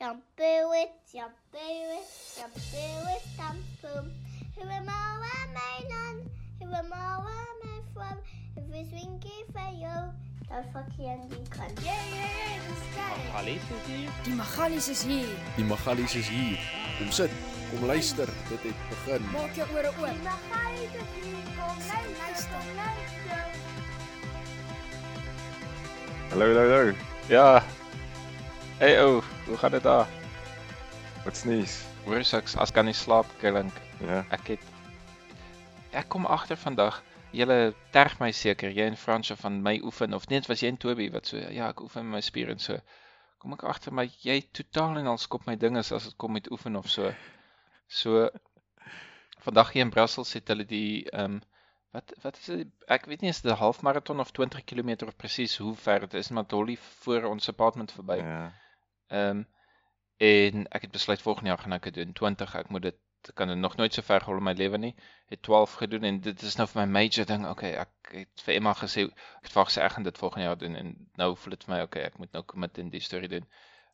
Shampoo it, shampoo it, shampoo it, shampoo. Who am I, my non? Who am I, from? If it's winky for you, dan fuck je aan die kant. Yeah, yeah, yeah, the sky. Alice is hier. Die Magalies is hier. Die Magalies is hier. Kom sit, kom luister, dit het begin. Maak jou ore Die oop. magalies is hier, kom luister, luister. Hallo, hallo, hallo. Ja. Hey ou, hoe gaan dit daar? Wat's nuus? Hoor ek as kan nie slaap klink. Ja. Ek het ek kom agter vandag. Julle terg my seker, jy en Fransje van my oefen of net was jy en Toby wat so ja, ek oefen my spiere en so. Kom ek agter my jy totaal en al skop my dinge as dit kom met oefen of so. So vandag hier in Brussels het hulle die ehm wat wat is dit? Ek weet nie is dit 'n halfmaraton of 20 km of presies hoe ver dit is, maar Dolly voor ons apartment verby. Ja. Ehm en ek het besluit volgende jaar gaan ek dit doen 20. Ek moet dit kan dit nog nooit so ver gehol in my lewe nie. Het 12 gedoen en dit is nou vir my major ding. Okay, ek het vir Emma gesê ek het vir haar gesê ek gaan dit volgende jaar doen en nou voel dit vir my okay, ek moet nou commit in die storie doen.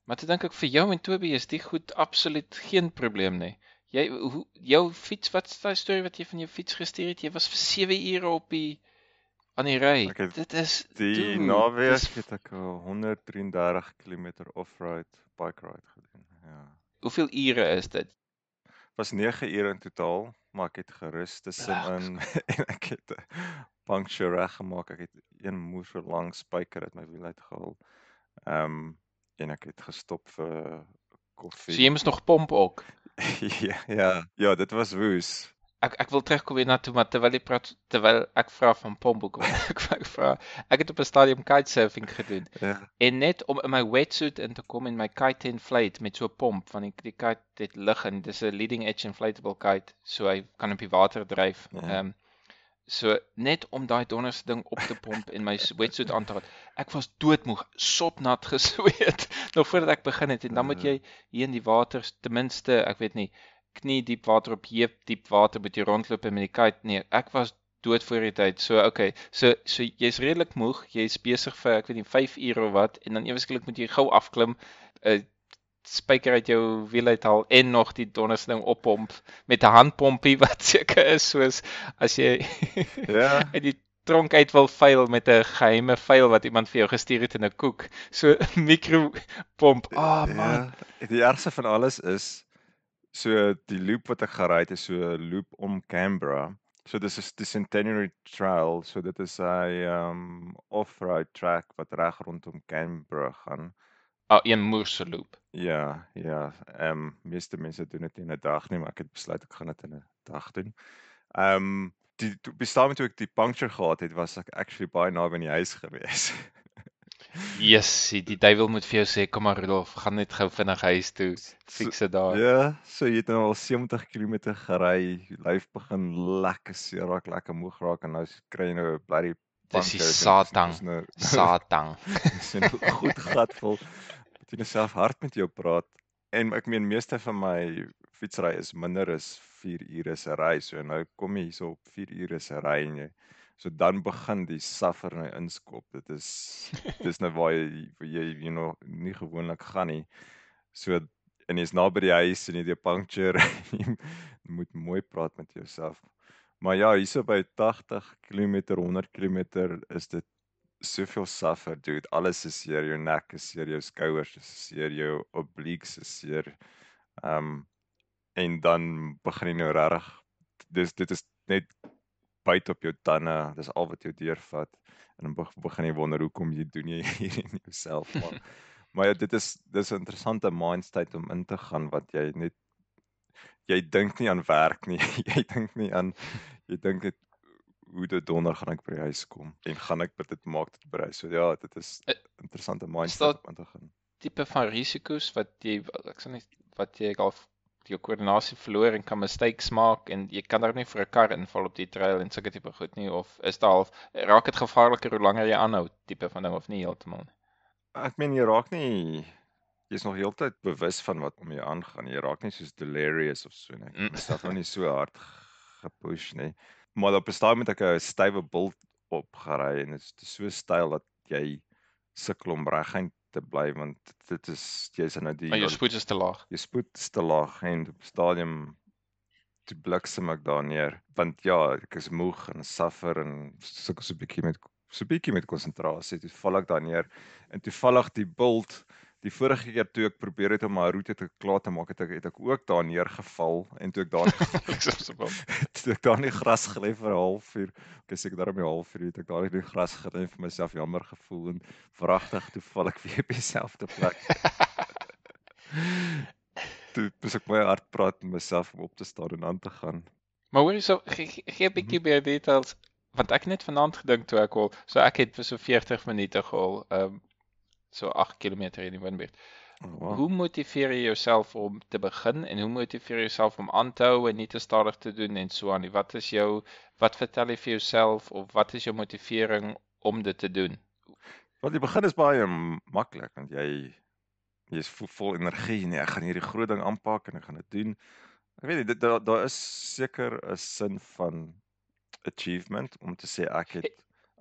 Maar toe dink ek vir jou en Toby is dit goed absoluut geen probleem nie. Jy hoe jou fiets, wat is daai storie wat jy van jou fiets gestuur het? Jy was vir 7 ure op die aan die ry. Dit is Die naweek dis- het ek al 133 km off-road bike ride gedoen. Ja. Hoeveel ure is dit? Was 9 ure in totaal, maar ek het gerus tussenin en ek het 'n puncture reggemaak. Ek het een moer so lank spyker uit my wiel uitgehaal. Ehm en ek het gestop vir koffie. So jy moes nog pomp ook. ja, ja, ja, dit was woes. Ek ek wil terugkom weer na toe maar terwyl jy praat terwyl ek vra van pomp hoekom ek ek vra ek het op 'n stadium kitesurfing gedoen Ja. en net om in my wetsuit in te kom en my kite te inflate met so 'n pomp van die, die kite het lig en dis 'n leading edge inflatable kite so hy kan op die water dryf. Ja. Ehm so net om daai donderste ding op te pomp en my wetsuit aan te gehad. Ek was doodmoeg, sopnat gesweet nog voordat ek begin het en dan moet Ja. jy hier in die water ten minste, ek weet nie, knie diep water op heup diep water moet jy rondloop en met die kite. Nee, ek was dood voor die tyd. So okay, so so jy's redelik moeg, jy's besig vir ek weet nie 5 ure of wat en dan ewesklik moet jy gou afklim, 'n uh, spyker uit jou wiel uithaal en nog die donderste ding oppomp met 'n handpompie wat seker is soos as jy Ja. uit die tronk uit wil vuil met 'n geheime vuil wat iemand vir jou gestuur het in 'n koek. So mikropomp. Ah oh, man. Ja, die ergste van alles is so die loop wat ek gery het is so 'n loop om Canberra. So dis is die Centenary Trail, so dit is 'n um off-road track wat reg rondom Canberra gaan. Ah, een moerse loop. Ja, ja. Ehm um, meeste mense doen dit in 'n dag nie, maar ek het besluit ek gaan dit in 'n dag doen. Ehm um, die bestaan toe ek die puncture gehad het, was ek actually baie naby aan die huis gewees. Yes, die duiwel moet vir jou sê kom maar Rudolf, gaan net gou vinnig huis toe. Fiks dit daar. Ja, so jy het nou al 70 km gery, lyf begin lekker seer raak, lekker moeg raak en nou kry jy nou 'n bloody Dis die Satan. dis Nou, Satan. dis nou goed gat vol. Moet jy nou self hard met jou praat. En ek meen meeste van my fietsry is minder as 4 ure se ry. So nou kom jy hierso op 4 ure se ry en jy so dan begin die suffer nou inskop. Dit is dis nou waar jy waar jy you know nie gewoonlik gaan nie. So en jy's naby die huis en jy het 'n puncture jy moet mooi praat met jouself. Maar ja, hierso by 80 km, 100 km is dit soveel suffer dude. Alles is seer, jou nek is seer, jou skouers is seer, jou obliques is seer. Um en dan begin jy nou regtig dis dit is net byt op jou tande. Dis al wat jou deurvat. En dan beg- begin jy wonder hoekom jy doen jy hier in jouself maar maar ja, dit is dis 'n interessante mindstate om in te gaan wat jy net jy dink nie aan werk nie. jy dink nie aan jy dink dit hoe dit donder gaan ek by die huis kom en gaan ek dit maak dit by die huis. So ja, dit is Eh, interessante mindset om in te gaan. Tipe van risiko's wat jy ek sê net wat jy al jou koördinasie verloor en kan mistakes maak en jy kan daar nie vir 'n kar inval op die trail en sulke tipe goed nie of is daar half raak dit gevaarliker hoe langer jy aanhou tipe van ding of nie heeltemal nie. Ek meen jy raak nie jy's nog heeltyd bewus van wat om jou aangaan. Jy raak nie soos delirious of so nie. Ek myself nou nie so hard gepush nie. Maar op 'n stadium het ek 'n stywe bult opgery en dit is so styl dat jy sukkel om reguit te bly want dit is jy's nou die Maar jou spoed is te laag. jou spoed is te laag en op stadium toe bliksem ek daar neer want ja ek is moeg en suffer en sukkel so 'n bietjie met so 'n bietjie met konsentrasie toe val ek daar neer en toevallig die bult die vorige keer toe ek probeer het om my roete te klaar te maak het ek het ek ook daar neergeval en toe ek daar toe ek daar in die gras gelê vir 'n halfuur ek seker daarom 'n halfuur het ek daar in die gras gelê en vir myself jammer gevoel en wragtig toe val ek weer op dieselfde plek. Toe moes ek baie hard praat met myself om op te staan en aan te gaan. Maar hoor hierso, gee gee- gee 'n bietjie meer details want ek net vanaand gedink toe ek al so ek het vir so 40 minute gehol, ehm um, so 8 km in die windbuurt. oh, wow. Hoe motiveer jy jouself om te begin en hoe motiveer jy jouself om aan te hou en nie te stadig te doen en so aan nie? Wat is jou wat vertel jy vir jouself of wat is jou motivering om dit te doen? Want die begin is baie maklik want jy jy is vol, energie nee ek gaan hierdie groot ding aanpak en ek gaan dit doen. Ek weet nie dit daar daar is seker 'n sin van achievement om te sê ek het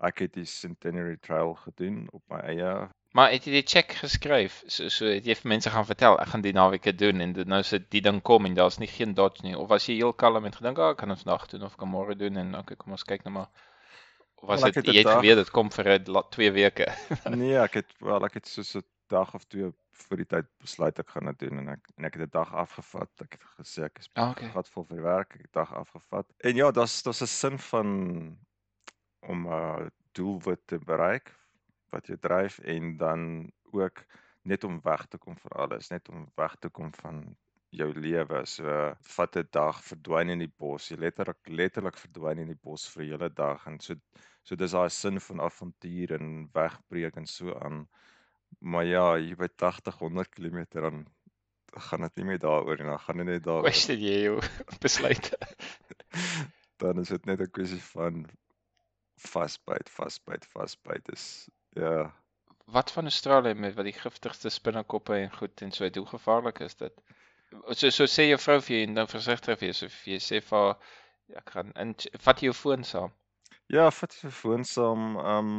ek het die Centenary Trail gedoen op my eie. Maar het jy die check geskryf? So so het jy vir mense gaan vertel ek gaan die naweek doen en dit nou sit die ding kom en daar's nie geen dodge nie of was jy heel kalm en gedink, "Ag, ek kan dit vandag doen of kan môre doen en okay, kom ons kyk nou maar." Of was dit 'n jy het geweet dit kom vir 'n la- twee weke? Nee, ek het wel ek het soos 'n dag of twee voor die tyd besluit ek gaan dit doen en ek en ek het 'n dag afgevat. Ek het gesê ek is Ah, okay. gatvol vir werk, ek het 'n dag afgevat. En ja, daar's daar's 'n sin van om 'n uh, doelwit te bereik wat jou dryf en dan ook net om weg te kom van alles, net om weg te kom van jou lewe. So vat 'n dag, verdwyn in die bos. Jy letterlik letterlik verdwyn in die bos vir 'n hele dag en so so dis daai sin van avontuur en wegbreek en so aan. Maar ja, hier by 80, 100 km dan gaan dit nie meer daaroor nie, dan gaan dit net daaroor Question jy jou besluit? dan is dit net 'n kwessie van vasbyt, vasbyt, vasbyt is ja. Wat van Australië met wat die giftigste spinnekoppe en goed en so, uit, hoe gevaarlik is dit? So so sê jou vrou vir jou en dan versigtig wees of jy sê vir haar ek gaan in vat jou foon saam. Ja, vat jy foon saam. Ehm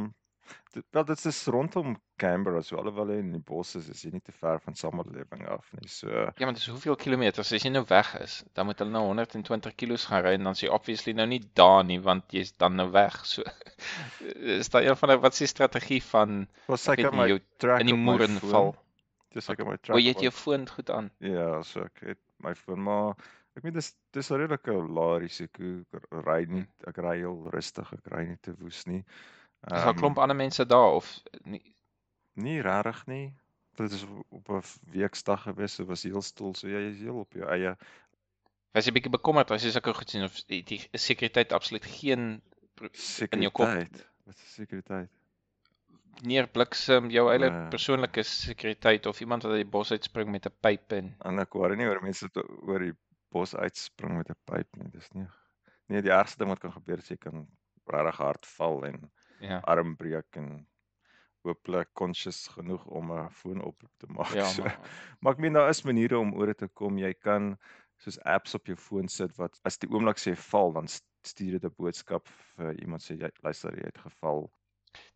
dit wel dit is rondom Canberra, so alhoewel hy in die bos is, is hy nie te ver van samelewing af nie. So Ja, maar dis hoeveel kilometers as jy nou weg is, dan moet hulle nou 120 kilos gaan ry en dan is jy obviously nou nie daar nie want jy's dan nou weg. So is daar een van die wat die strategie van was ek weet my track in die my moeren val. Dis seker my O, track. jy het jou foon goed aan. Ja, so ek het my foon maar ek weet dis dis 'n redelike lae risiko. Ek ry nie ek ry heel rustig, ek ry nie te woes nie. Is daar 'n Ehm, klomp ander mense daar of nie? Nie regtig nie. Dit is op- 'n weeksdag gewees, so was heel stil, so jy is heel op jou eie. Was jy bietjie bekommerd as jy sulke goed sien of die, die sekuriteit absoluut geen pro- in jou kop Sekuriteit. Wat is sekuriteit? neer bliksem jou eie Nee. persoonlike sekuriteit of iemand wat uit die bos uitspring met 'n pyp en En ek hoor nie oor mense wat oor die bos uitspring met 'n pyp nie. Dis nie. Nee, die ergste ding wat kan gebeur is jy kan regtig hard val en ja. arm breek en hooplik conscious genoeg om 'n foonoproep te maak. Ja, so. maar Maar ek meen daar is maniere om oor dit te kom. Jy kan soos apps op jou foon sit wat as die oomblik sê val, dan st- stuur dit 'n boodskap vir iemand sê jy luister jy het geval.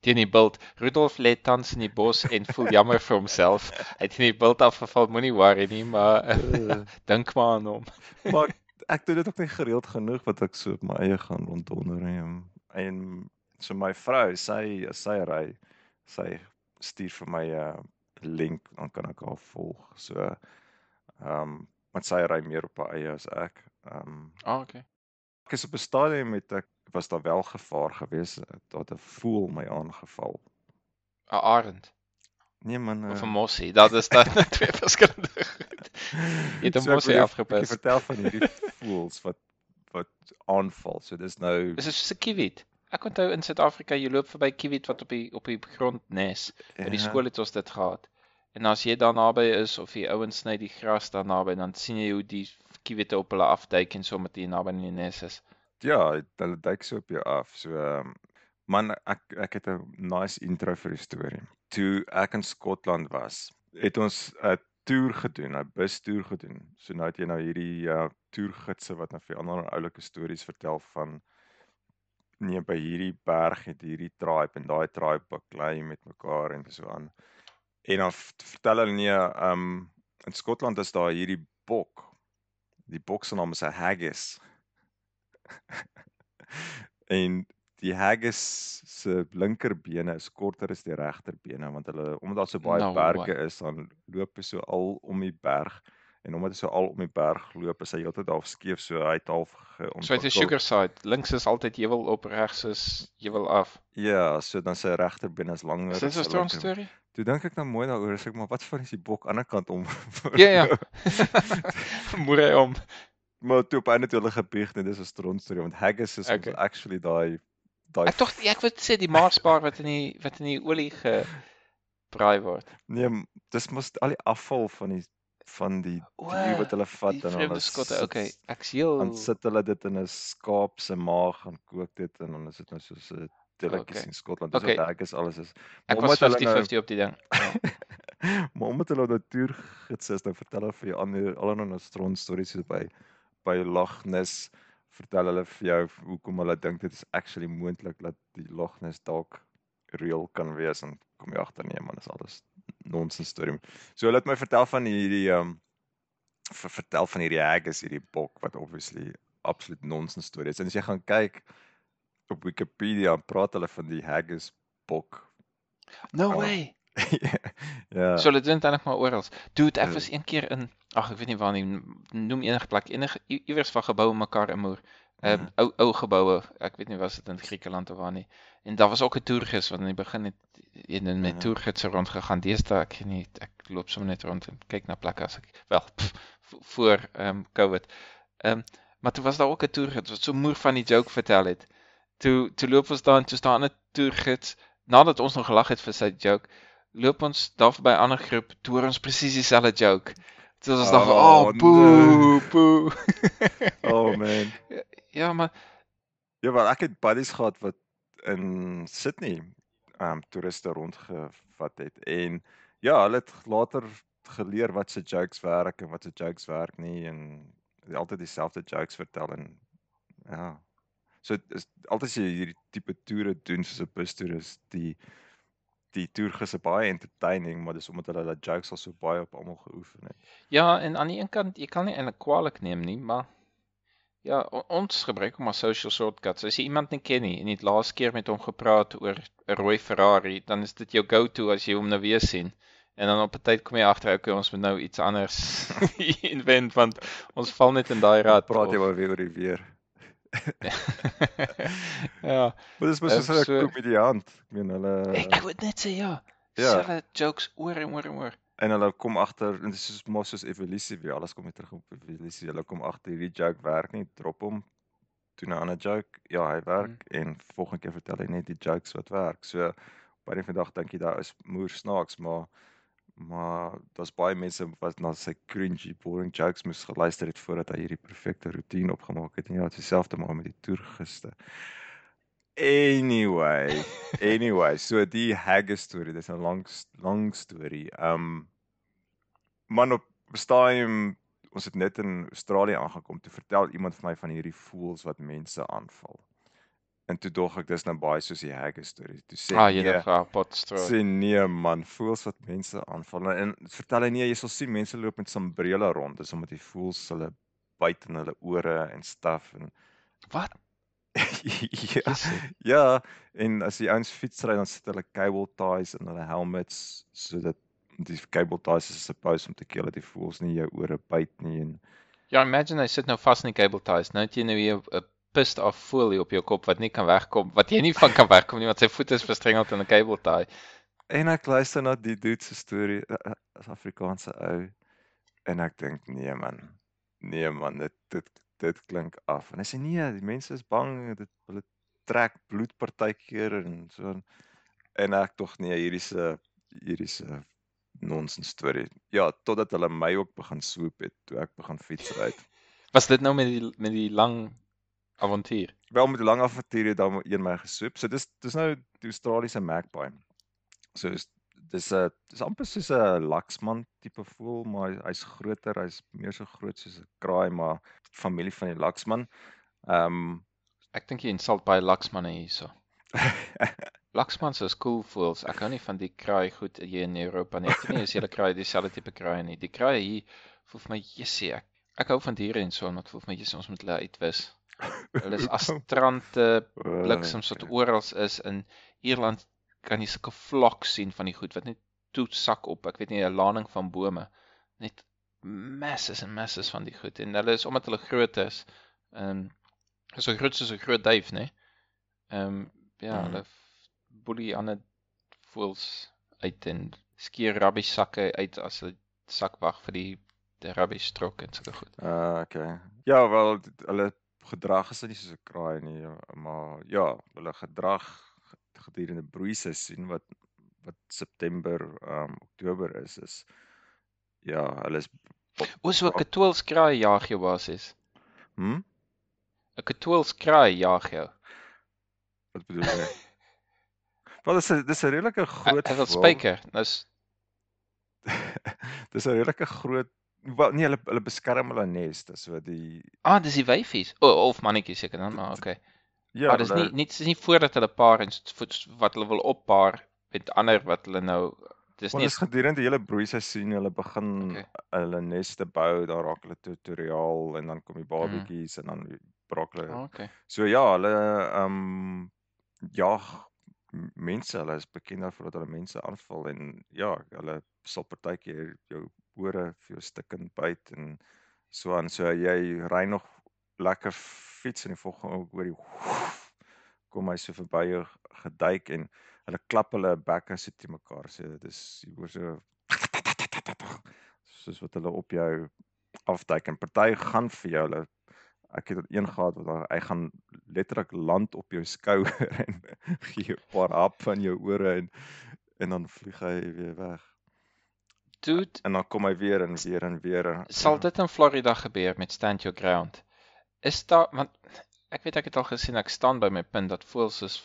teen die bult. Rudolf lê tans in die bos en voel jammer vir homself. Hy het in die bult afgeval, moenie worry nie, maar Uh, dink maar aan hom. maar ek doen dit ook nie gereeld genoeg wat ek so op my eie gaan ronddonder en en so my vrou, sy sy ry, sy stuur vir my 'n uh, link dan kan ek haar volg. So ehm um, want sy ry meer op haar eie as ek. Ehm um, Ah, okay. ek is op 'n stadium met ek was daar wel gevaar geweest dat 'n voël my aangeval. 'n Arend Nee man, of uh, 'n mossie. Dat is dan twee verskillende goed. Jy het 'n so ek mossie afgepas. bietjie vertel van hierdie voëls wat wat aanval. So dis nou Dis is 'n kiewit. Ek onthou in Suid-Afrika jy loop verby kiewit wat op die op die grond nes. By die ja, skool het ons dit gehad. En as jy daar naby is of die ouens sny die gras daar naby, dan sien jy hoe die kiewitte op hulle afduik en so met die naby in die nes is. Ja, hulle duik so op jou af. So ehm man ek ek het 'n nice intro vir die storie. Toe ek in Skotland was, het ons 'n toer gedoen, 'n bustoer gedoen. So nou het jy nou hierdie uh toergidse wat nou vir ander oulike stories vertel van nee, by hierdie berg het hierdie tribe en daai tribe baklei met mekaar en so aan. En dan vertel hulle nee, um in Skotland is daar hierdie bok. Die bok se naam is 'n haggis. en die haggis se linkerbene is korter as die regterbene want hulle omdat daar so baie No berge way. is, dan loop hy so al om die berg en omdat hy so al om die berg loop, is hy heeltyd half skeef so hy het half So dit is geontwikkel. sugar side. Links is altyd heuwel op, regs is heuwel af. Ja, so dan sy regterbeen is langer. Is dit as so 'n strong story? Toe dink ek nou mooi daaroor, sê ek maar wat van is die bok aan die ander kant om? Ja ja. Moer hy om. maar toe op einde toe hulle gebieg net dis 'n stront storie want haggis is Okay. actually daai daai Ek tog ek wou sê die maarsbaar wat in die wat in die olie gebraai word. nee, dis mos al die afval van die van die dier wat hulle vat en hulle skotte. Okay, ek's heel dan sit hulle dit in 'n skaap se maag en kook dit en dan is dit nou soos 'n delicacy Okay. in Skotland. Dis Okay. wat haggis alles is. ek Maar was omdat hulle nou- 50-50 op die ding. Ja. maar omdat hulle natuurgids is, dan vertel hulle vir jou ander allerlei nou stront stories so by by Loch Ness vertel hulle vir jou hoekom hulle dink dit is actually moontlik dat die Loch Ness dalk reël kan wees en kom jy agter nee man, dis alles nonsens storie. So hulle het my vertel van hierdie ehm um, ver, vertel van hierdie haggis, hierdie bok wat obviously absoluut nonsens storie is. En as jy gaan kyk op Wikipedia, praat hulle van die haggis bok. No Oh. way. ja. So hulle doen dit eintlik maar oral. Ek Ja. was een keer in ag ek weet nie waar nie, noem enige plek, enige iewers van geboue mekaar in moer. Ehm Mhm. ou ou geboue. Ek weet nie was dit in Griekeland of waar nie. En daar was ook 'n toergids wat in die begin het een en met Mhm. toergidse rondgegaan. Deesdae ek weet nie, ek loop sommer net rond en kyk na plekke as ek wel pff, voor ehm um, COVID. Ehm um, maar toe was daar ook 'n toergids wat so moer van die joke vertel het. Toe toe loop ons daar en toe staan 'n toergids nadat ons nog gelag het vir sy joke loop ons daar verby 'n ander groep toe hoor ons presies dieselfde joke. Toe ons Oh, oh boe boe. Oh man. ja, maar Ja, wel ek het buddies gehad wat in Sydney um, toeriste rondgevat het en ja, hulle het later geleer wat se jokes werk en wat se jokes werk nie en altyd dieselfde jokes vertel en ja. So is altyd as jy hierdie tipe toere doen soos 'n bustoer is die die toergis is baie entertaining, maar dis omdat hulle hulle jokes al so baie op almal geoefen het. ja, en aan die een kant jy kan nie eintlik kwaliek neem nie, maar ja, ons gebruik hom as social shortcuts. As jy iemand nie ken nie en jy het laas keer met hom gepraat oor 'n rooi Ferrari, dan is dit jou go-to as jy hom nou weer sien. En dan op 'n tyd kom jy agter, okay, ons moet nou iets anders invent want ons val net in daai rad. Praat jy maar weer oor die weer. ja, Maar dis mos soos 'n so- komediant. Ek meen hulle ek, moet net sê ja. Ja. Selfe jokes oor en oor en oor. En hulle kom agter en dit is soos mos soos evolusie weer alles kom weer terug op evolusie. Hulle kom agter hierdie joke werk nie drop hom doen 'n ander joke ja hy werk Mhm. en volgende keer vertel hy net die jokes wat werk. So by die vandag dink jy daar is moer snaaks maar maar daar's baie mense wat na sy cringy boring jokes moes geluister het voordat hy hierdie perfekte roetine opgemaak het en ja dit is dieselfde maar met die toergiste Anyway, anyway, so die haggis storie, dis 'n lang lang storie. Um man op stadium ons het net in Australië aangekom, toe vertel iemand vir my van hierdie voëls wat mense aanval. En toe dog ek dis nou baie soos die haggis storie. Toe sê Ah, jy nee, het gehad potstrooi. sê nee man, voëls wat mense aanval. En vertel hy nee, jy sal sien mense loop met sambrele rond, dis omdat die voëls hulle byt in hulle ore en staf en Wat? ja, ja, en as die ouens fietsry dan sit hulle cable ties in hulle helmets sodat die cable ties is supposed om te keer dat die voëls nie jou ore byt nie en Ja, imagine hy sit nou vas in die cable ties. Nou het jy nou hier 'n pissed off folie op jou kop wat nie kan wegkom, wat jy nie van kan wegkom nie want sy voet is verstrengeld in 'n cable tie. en ek luister na die dude se storie uh, uh, as Afrikaanse ou en ek dink nee man. Nee man, dit dit dit klink af. En hy sê nee, die mense is bang, dit hulle trek bloed partykeer en so aan. en ek tog nee, hierdie se hierdie se nonsens storie. Ja, totdat hulle my ook begin swoep het toe ek begin fietsry. Was dit nou met die met die lang avontuur? Wel met die lang avontuur het dan een my gesoep. So dis dis nou die Australiese magpie. So is dis 'n dis amper soos 'n laksman tipe voël, maar hy- hy's groter, hy's meer so groot soos 'n kraai, maar familie van die laksman. Ehm um, Ek dink jy insult baie laksmanne hierso. Laksmans is cool voels. Ek hou nie van die kraai goed hier in Europa nie. Ek weet nie as julle kraai dieselfde tipe kraai nie. Die kraai hier voel vir my jessie ek. Ek hou van diere en so, maar dit voel vir my jessie ons moet hulle uitwis. Hulle is astrante Uh, bliksems wat oral is in Ierland kan jy sulke vlak sien van die goed wat net toe sak op. Ek weet nie 'n laning van bome. Net masses en masses van die goed en hulle is omdat hulle groot is. Ehm um, so groot soos 'n groot duif, né? Ehm um, ja, Mhm. hulle boelie ander voels uit en skeer rubbish sakke uit as hulle sak wag vir die die rubbish trok en sulke goed. Uh okay. Ja, wel hulle gedrag is nie soos 'n kraai nie, maar ja, hulle gedrag gedurende broeiseisoen wat wat September, um Oktober is is ja, hulle is O, so 'n katools-kraai jaag jou basies. hm? 'n Katools-kraai jaag jou. Wat bedoel jy? Wel dis 'n dis 'n redelike groot Hy wil voël. spyker. Nou s- dis 'n redelike groot wel nee, hulle hulle beskerm hulle nes, dis wat die Ah, dis die wyfies. O, oh, of mannetjies seker dan, maar okay. Ja, maar dis nie nie dis nie voordat hulle paar en wat hulle wil oppaar met ander wat hulle nou dis nie dis gedurende die hele broeiseisoen, hulle begin Okay. hulle neste bou, dan raak hulle tutoriaal en dan kom die Mhm. babatjies en dan raak hulle oh, okay. So ja, hulle ehm jag m- mense, hulle is bekend daarvoor dat hulle mense aanval en ja, hulle sal partykeer jou ore vir jou stikkend byt en so aan. So jy ry nog lekker fiets en die volgende hoor jy kom hy so verby jou geduik en hulle klap hulle bekke so te mekaar. So dis jy hoor so soos wat hulle op jou afduik en party gaan vir jou hulle ek het een gehad wat hy gaan letterlik land op jou skouer en gee jou 'n paar hap van jou ore en en dan vlieg hy weer weg. Dude, En dan kom hy weer en weer en weer. En, sal dit in Florida gebeur met Stand Your Ground? Is daar want ek weet ek het al gesien ek staan by my punt dat voels is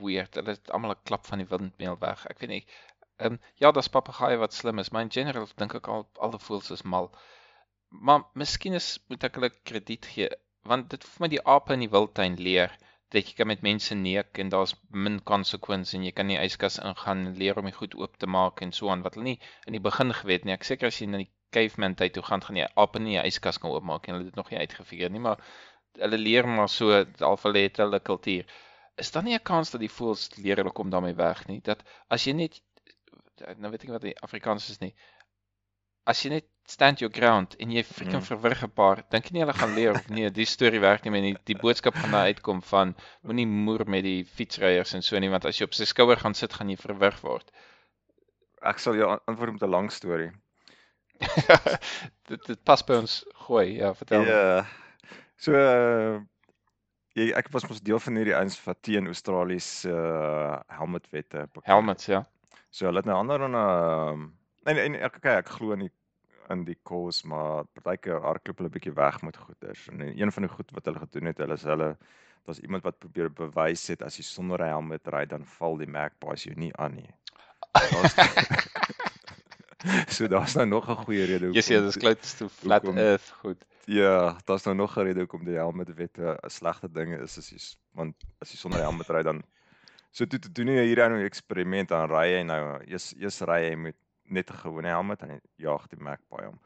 weird. Hulle het almal 'n klap van die windmeel weg. Ek weet nie. Ehm um, ja, daar's papegaaie wat slim is, maar in general dink ek al al die voels is mal. Maar miskien is moet ek hulle krediet gee want dit vir my die ape in die wildtuin leer dat jy kan met mense neek en daar's min konsekwensies en jy kan nie yskas ingaan en leer om die goed oop te maak en so aan wat hulle nie in die begin geweet nie. Ek seker as jy na die caveman tyd toe gaan gaan jy ape nie 'n yskas kan oopmaak en hulle het dit nog nie uitgefigure nie, maar hulle leer maar so al hulle het hulle kultuur. Is daar nie 'n kans dat die voëls leer hulle kom daarmee weg nie? Dat as jy net nou weet ek wat die Afrikaans is nie. As jy net stand your ground en jy freaking Mhm. verwrig 'n paar, dink jy nie hulle gaan leer of nee, die storie werk nie meer nie. Die boodskap gaan daar uitkom van moenie moer met die fietsryers en so nie, want as jy op sy skouer gaan sit, gaan jy verwrig word. ek sal jou an- antwoord met 'n lang storie. dit dit pas by ons gooi, ja, vertel. my. So uh, jy ek was mos deel van hierdie ouens wat teen Australië se uh, helmetwette. Helmets, ja. So hulle het nou ander dan ehm en en ek kyk ek glo in die in die cause maar partykeer hardloop hulle bietjie weg met goeders en een van die goed wat hulle gedoen het hulle is hulle daar's iemand wat probeer bewys het as jy sonder 'n helm ry dan val die magpies jou nie aan nie. Daar's So daar's nou nog 'n goeie rede Jy sê dis close to flat hoekom- earth, goed. Ja, daar's nou nog 'n rede hoekom die helmwette 'n slegte ding is as jy want as jy sonder helm ry dan so toe toe doen jy hierdie nou eksperiment dan ry jy nou eers eers ry jy met net 'n gewone helm en jy jaag die magpie om.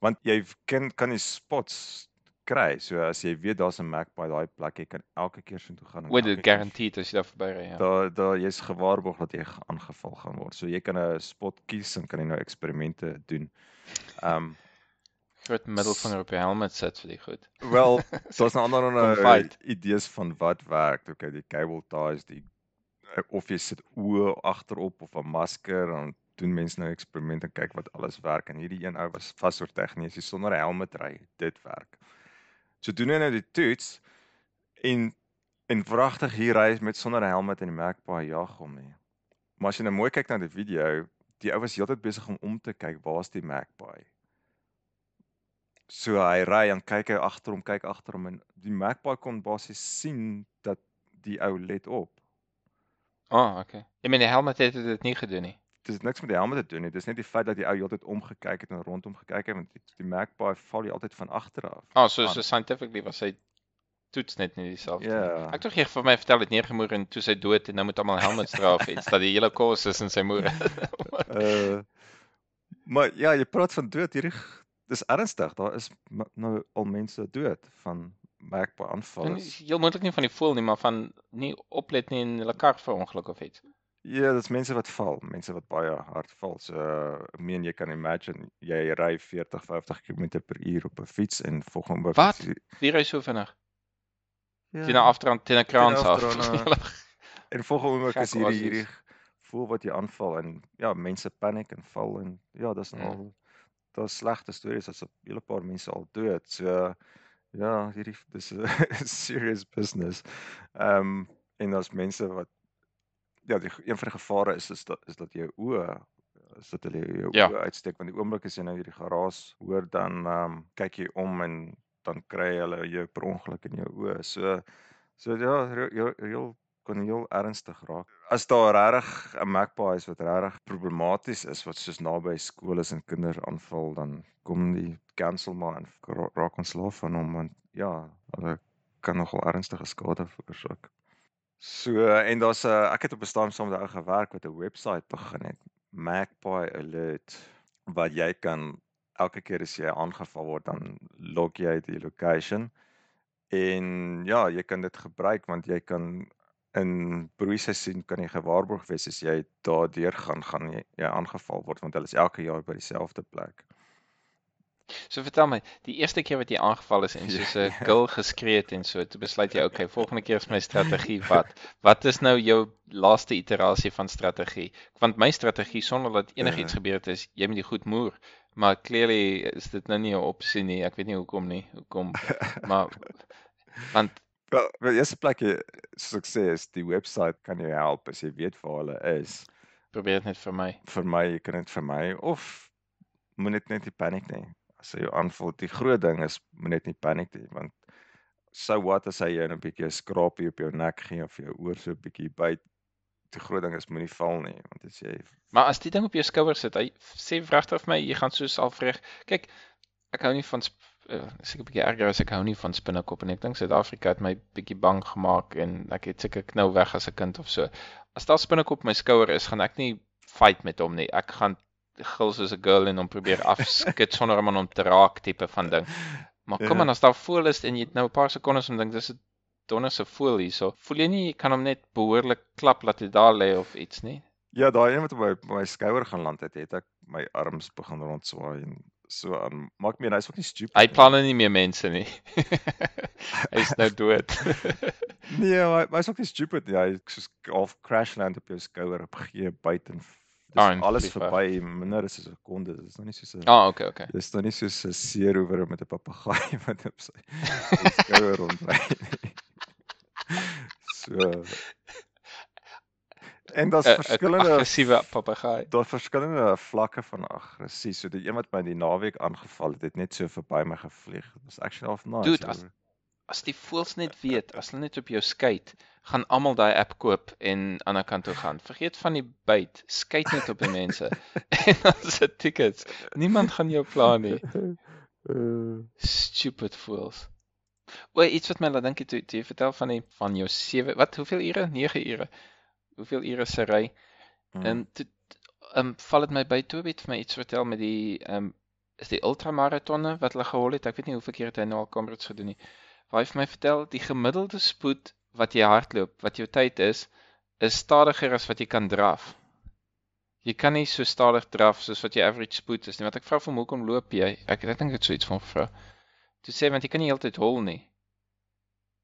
Want jy kan kan die spots kry. So as jy weet daar's 'n magpie daai plek jy kan elke keer so toe gaan elke dit guaranteed as jy daar verby ry, ja. Daar daar jy's gewaarborg dat jy ge- aangeval gaan word. So jy kan 'n spot kies en kan jy nou eksperimente doen. Ehm um, Groot middelvinger op jou helmet sit vir die goed. Wel, daar's nou ander fight. idees van wat werk. Okay, die cable ties, die eh, of jy sit oë agterop of 'n masker dan doen mense nou eksperimente en kyk wat alles werk en hierdie een ou was vas oor tegnies, hy sonder 'n helm ry, dit werk. So doen hy nou die toets en en wragtig hier ry met sonder 'n helm en die magpie jag hom nie. Maar as jy nou mooi kyk na die video, die ou was heeltyd besig om om te kyk waar's die magpie. So hy ry en kyk hy agter hom, kyk agter hom en die magpie kon basies sien dat die ou let op. Ah, okay. Ek meen die helmet het dit nie gedoen nie. Dit is niks met die helm te doen nie. Dis net die feit dat die ou heeltyd omgekyk het en rondom gekyk het want die, die magpie val jy altyd van agter af. Ah, so aan. so scientifically was hy toets net nie dieselfde nie. Ja. Ek het tog vir my vertel het neergemoer en toe sy dood en nou moet almal helmets dra of iets dat die hele kos is in sy moer. Uh maar ja, jy praat van dood hierdie dis ernstig. Daar is nou al mense dood van magpie aanvalle. Heel moontlik nie van die voel nie, maar van nie oplet nie en hulle kar verongeluk of iets. Ja, dis mense wat val, mense wat baie hard val. So ek meen jy kan imagine jy ry 40, 50 km per uur op 'n fiets en volgens oomblik Wat? Wie ry so vinnig? Ja, Teen 'n afdrand, teen 'n kraans af. afdraande. en volgens oomblik is hierdie hierdie voel wat jy aanval en ja, mense paniek en val en ja, dis Ja. al daar's slegte stories as 'n hele paar mense al dood. So ja, hierdie dis 'n serious business. Ehm um, en daar's mense wat ja, die een van die gevare is is dat is dat jou oë is dat hulle jou Ja. oë uitsteek want die oomblik as jy nou hierdie geraas hoor dan ehm um, kyk jy om en dan kry hulle jou per ongeluk in jou oë. So so ja, heel heel kan heel ernstig raak. As daar regtig 'n magpie is wat regtig problematies is wat soos naby skole is en kinders aanval, dan kom die cancel maar en ra- raak ontslaaf van hom want ja, hulle kan nogal ernstige skade veroorsaak. So en daar's 'n ek het op 'n stadium saam met 'n ou gewerk wat 'n webwerf begin het, Magpie Alert, wat jy kan elke keer as jy aangeval word dan log jy die location en ja, jy kan dit gebruik want jy kan in broeiseisoen kan jy gewaarborg wees as jy daardeur gaan gaan jy, jy aangeval word want hulle is elke jaar by dieselfde plek. So vertel my, die eerste keer wat jy aangeval is en soos 'n ja. gil geskree het en so, toe besluit jy, okay, volgende keer is my strategie wat? Wat is nou jou laaste iterasie van strategie? Want my strategie sonder dat enigiets Ja. gebeur het is jy moet die goed moer. Maar clearly is dit nou nie 'n opsie nie. Ek weet nie hoekom nie. Hoekom? Maar want Wel, wel eerste plek jy soos ek sê is die webwerf kan jou help as jy weet waar hulle is. probeer dit net vir my. Vir my, jy kan dit vir my of moet net nie paniek nie. As hy jou aanval, die groot ding is moet net nie paniek nie want so wat as hy jou 'n bietjie skrapie op jou nek gee of jou oor so 'n bietjie byt. Die groot ding is moenie val nie want as jy Maar as die ding op jou skouer sit, hy sê regtig vir my jy gaan soos alvreg. Kyk, ek hou nie van uh, seker 'n bietjie erger as ek hou nie van spinnekop en ek dink Suid-Afrika het my bietjie bang gemaak en ek het seker knou weg as 'n kind of so. As daar spinnekop op my skouer is, gaan ek nie fight met hom nie. Ek gaan gil soos 'n girl en hom probeer afskud sonder om aan hom te raak tipe van ding. Maar kom Ja. aan, as daar voel is en jy het nou 'n paar sekondes om dink dis 'n donderse voel hierso. Voel jy nie jy kan hom net behoorlik klap laat hy daar lê of iets nie? Ja, daai een wat op my my skouer gaan land het, het ek my arms begin rondswaai en so aan. Maar ek meen hy's ook nie stupid. Hy planne nie meer mense nie. Hy's nou dood. Nee, hy's ook nie stupid nie. Hy soos half crash land op jou skouer op gee byt en dis Ah, alles verby minder as 'n sekonde. Dis nog nie soos 'n Ah, okay, okay. dis nog nie soos 'n seeroewer met 'n papegaai wat op sy, skouer rondry. So En daar's verskillende aggressiewe papegaai. Daar verskillende vlakke van aggressie. So die een wat my die naweek aangeval het, het net so verby my gevlieg. Dit was actually half nice. Dude, as- As die voëls net weet, as hulle net op jou skyt, gaan almal daai app koop en aan 'n kant toe gaan. Vergeet van die byt, skyt net op die mense. en dan se tickets. Niemand gaan jou pla nie. uh, Stupid fools. O, iets wat my laat dink het toe jy vertel van die van jou 7, wat hoeveel ure? 9 ure. Hoeveel ure se ry? mm, En toe ehm um, val dit my by toe weet vir my iets vertel met die ehm um, is die ultramaratonne wat hulle gehol het. Ek weet nie hoeveel keer het hy nou al Comrades gedoen nie. Waar hy vir my vertel die gemiddelde spoed wat jy hardloop, wat jou tyd is, is stadiger as wat jy kan draf. Jy kan nie so stadig draf soos wat jou average spoed is nie. Want ek vra vir hom hoekom loop jy? Ek ek dink dit so iets van vra. Toe sê hy, want jy kan nie heeltyd hol nie.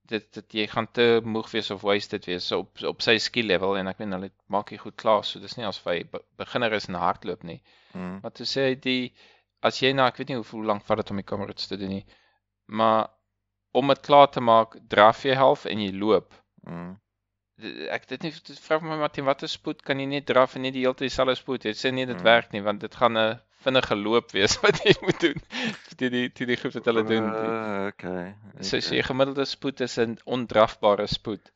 Dit dit jy gaan te moeg wees of wasted wees so op op sy skill level en ek weet hulle maak jy goed klaar so dis nie as hy be, beginner is in hardloop nie. mm, Maar toe sê hy die as jy nou ek weet nie hoe lank vat dit om die Comrades te doen nie. Maar om dit klaar te maak, draf jy half en jy loop. mm. Ek dit nie dit vra vir my maar teen watter spoed kan jy net draf en nie die hele tyd dieselfde spoed hê. Sê nee dit Mm. werk nie want dit gaan 'n vinnige loop wees wat jy moet doen. Die die die, die wat hulle doen. Uh, okay. So so okay. jy gemiddelde spoed is 'n ondrafbare spoed.